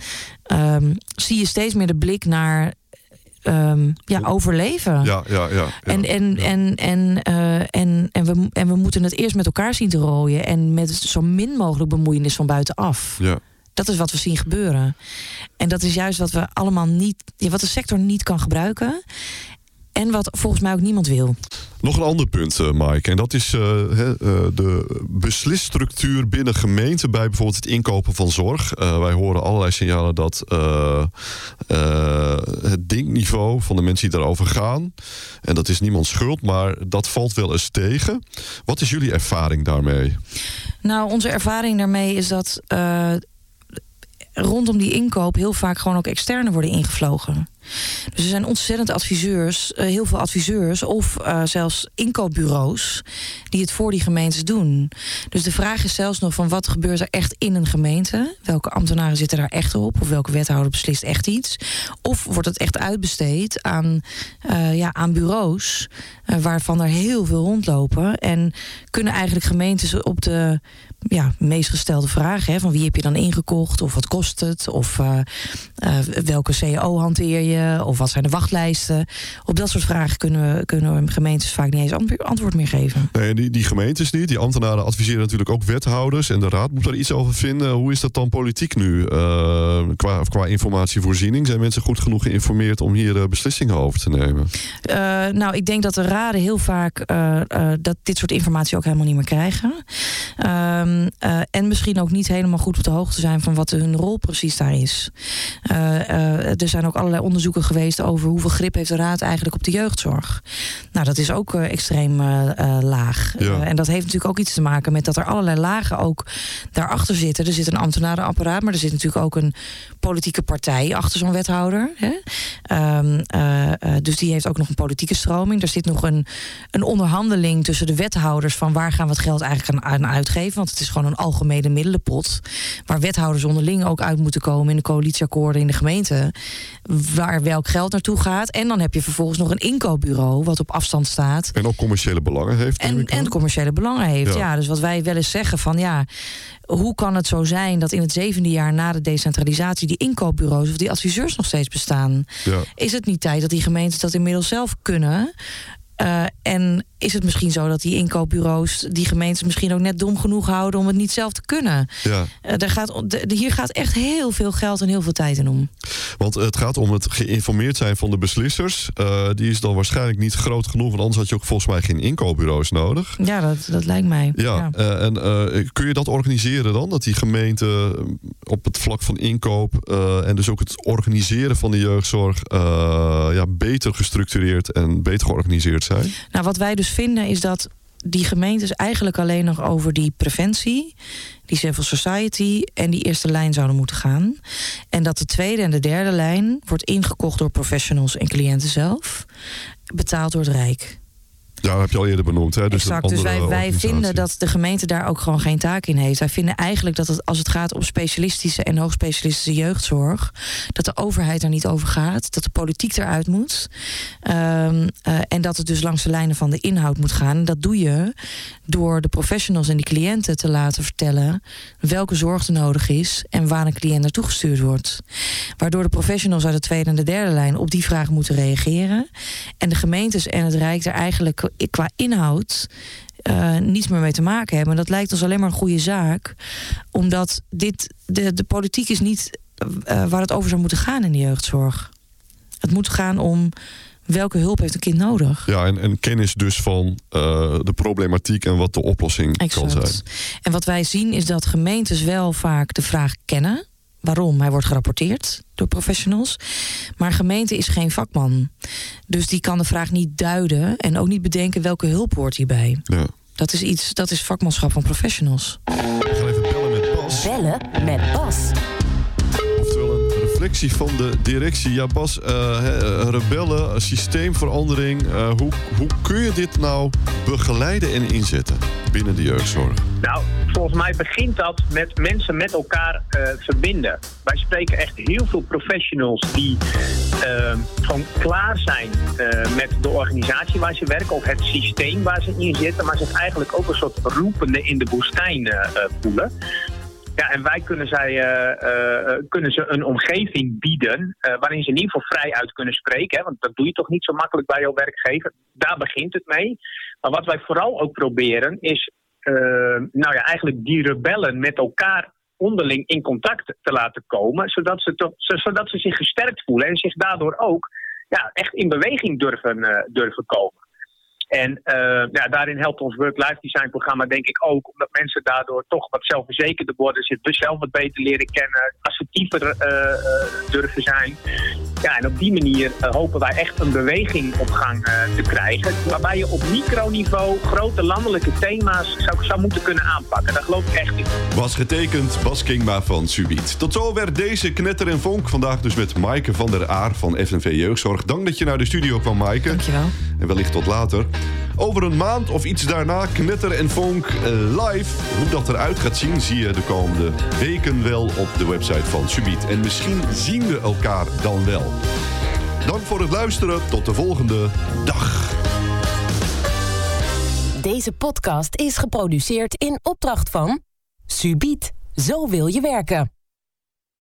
Um, zie je steeds meer de blik naar um, ja, overleven. Ja, ja, ja. en, en, en, en, uh, en, en, we, en we moeten het eerst met elkaar zien te rooien. En met zo min mogelijk bemoeienis van buitenaf. Ja. Dat is wat we zien gebeuren. En dat is juist wat we allemaal niet, wat de sector niet kan gebruiken. En wat volgens mij ook niemand wil. Nog een ander punt, uh, Mike. En dat is uh, he, uh, de beslisstructuur binnen gemeenten bij bijvoorbeeld het inkopen van zorg. wij horen allerlei signalen dat het denkniveau van de mensen die daarover gaan. En dat is niemands schuld, maar dat valt wel eens tegen. Wat is jullie ervaring daarmee? Nou, onze ervaring daarmee is dat rondom die inkoop heel vaak gewoon ook externe worden ingevlogen. Dus er zijn ontzettend adviseurs, uh, heel veel adviseurs of uh, zelfs inkoopbureaus die het voor die gemeentes doen. Dus de vraag is zelfs nog van wat gebeurt er echt in een gemeente? Welke ambtenaren zitten daar echt op? Of welke wethouder beslist echt iets? Of wordt het echt uitbesteed aan, uh, ja, aan bureaus waarvan er heel veel rondlopen? En kunnen eigenlijk gemeentes op de ja, meest gestelde vragen. Hè, van wie heb je dan ingekocht? Of wat kost het? Of uh, uh, welke CEO hanteer je? Of wat zijn de wachtlijsten? Op dat soort vragen kunnen, we, kunnen we gemeentes vaak niet eens antwoord meer geven. Nee, die, die gemeentes niet. Die ambtenaren adviseren natuurlijk ook wethouders. En de raad moet daar iets over vinden. Hoe is dat dan politiek nu? Uh, qua, qua informatievoorziening. Zijn mensen goed genoeg geïnformeerd om hier beslissingen over te nemen? nou, ik denk dat de raden heel vaak dat dit soort informatie ook helemaal niet meer krijgen. Um, uh, en misschien ook niet helemaal goed op de hoogte zijn van wat hun rol precies daar is. Uh, uh, er zijn ook allerlei onderzoeken geweest over hoeveel grip heeft de raad eigenlijk op de jeugdzorg. Nou, dat is ook extreem laag. Ja. en dat heeft natuurlijk ook iets te maken met dat er allerlei lagen ook daarachter zitten. Er zit een ambtenarenapparaat, maar er zit natuurlijk ook een politieke partij achter zo'n wethouder. Hè? Um, dus die heeft ook nog een politieke stroming. Er zit nog een, een onderhandeling tussen de wethouders van waar gaan we het geld eigenlijk aan uitgeven. Want het is gewoon een algemene middelenpot. Waar wethouders onderling ook uit moeten komen in de coalitieakkoorden in de gemeente. Waar welk geld naartoe gaat. En dan heb je vervolgens nog een inkoopbureau wat op afstand staat. En ook commerciële belangen heeft. En, en commerciële belangen heeft. Ja. ja, dus wat wij wel eens zeggen van ja, hoe kan het zo zijn dat in het zevende jaar na de decentralisatie die inkoopbureaus of die adviseurs nog steeds bestaan? Ja. Is het niet tijd dat die gemeentes dat inmiddels zelf kunnen? Uh, en is het misschien zo dat die inkoopbureaus die gemeentes misschien ook net dom genoeg houden om het niet zelf te kunnen? Ja. Uh, er gaat, de, hier gaat echt heel veel geld en heel veel tijd in om. Want het gaat om het geïnformeerd zijn van de beslissers. Uh, die is dan waarschijnlijk niet groot genoeg, want anders had je ook volgens mij geen inkoopbureaus nodig. Ja, dat, dat lijkt mij. Ja, ja. en kun je dat organiseren dan? Dat die gemeente op het vlak van inkoop en dus ook het organiseren van de jeugdzorg ja, beter gestructureerd en beter georganiseerd Nou, wat wij dus vinden is dat die gemeentes eigenlijk alleen nog over die preventie, die civil society en die eerste lijn zouden moeten gaan. En dat de tweede en de derde lijn wordt ingekocht door professionals en cliënten zelf, betaald door het Rijk. Ja, dat heb je al eerder benoemd. Hè? Dus exact, dus wij, wij vinden dat de gemeente daar ook gewoon geen taak in heeft. Wij vinden eigenlijk dat het, als het gaat om specialistische en hoogspecialistische jeugdzorg, dat de overheid er niet over gaat, dat de politiek eruit moet. Um, uh, en dat het dus langs de lijnen van de inhoud moet gaan. En dat doe je door de professionals en de cliënten te laten vertellen welke zorg er nodig is en waar een cliënt naartoe gestuurd wordt. Waardoor de professionals uit de tweede en de derde lijn op die vraag moeten reageren. En de gemeentes en het Rijk er eigenlijk qua inhoud uh, niets meer mee te maken hebben. dat lijkt ons alleen maar een goede zaak, omdat dit, de, de politiek is niet uh, waar het over zou moeten gaan in de jeugdzorg. Het moet gaan om welke hulp heeft een kind nodig. Ja, en, en kennis dus van uh, de problematiek en wat de oplossing exact. kan zijn. En wat wij zien is dat gemeentes wel vaak de vraag kennen. Waarom? Hij wordt gerapporteerd door professionals. Maar gemeente is geen vakman. Dus die kan de vraag niet duiden en ook niet bedenken welke hulp hoort hierbij. Ja. Dat is iets, dat is vakmanschap van professionals. We gaan even bellen met Bas. Bellen met Bas van de directie. Ja, Bas, uh, rebellen, systeemverandering. Uh, hoe, hoe kun je dit nou begeleiden en inzetten binnen de jeugdzorg? Nou, volgens mij begint dat met mensen met elkaar verbinden. Wij spreken echt heel veel professionals die gewoon klaar zijn met de organisatie waar ze werken of het systeem waar ze in zitten, maar zich eigenlijk ook een soort roepende in de woestijn voelen. Ja, en wij kunnen, zij, uh, uh, kunnen ze een omgeving bieden waarin ze in ieder geval vrij uit kunnen spreken. Hè, want dat doe je toch niet zo makkelijk bij jouw werkgever. Daar begint het mee. Maar wat wij vooral ook proberen is nou ja, eigenlijk die rebellen met elkaar onderling in contact te laten komen. Zodat ze, zodat ze zich gesterkt voelen en zich daardoor ook ja, echt in beweging durven, durven komen. En uh, ja, daarin helpt ons Work-Life Design programma denk ik ook. Omdat mensen daardoor toch wat zelfverzekerder worden. Zichzelf wat beter leren kennen. Assertiever uh, durven zijn. Ja, en op die manier hopen wij echt een beweging op gang te krijgen. Waarbij je op microniveau grote landelijke thema's zou, zou moeten kunnen aanpakken. Daar geloof ik echt in. Was getekend Bas Kingma van Subiet. Tot zover deze Knetter en Vonk. Vandaag dus met Maaike van der Aar van FNV Jeugdzorg. Dank dat je naar de studio kwam, Maaike. Dankjewel. En wellicht tot later. Over een maand of iets daarna knetter en vonk eh, live. Hoe dat eruit gaat zien, zie je de komende weken wel op de website van Subiet. En misschien zien we elkaar dan wel. Dank voor het luisteren. Tot de volgende dag. Deze podcast is geproduceerd in opdracht van Subiet. Zo wil je werken.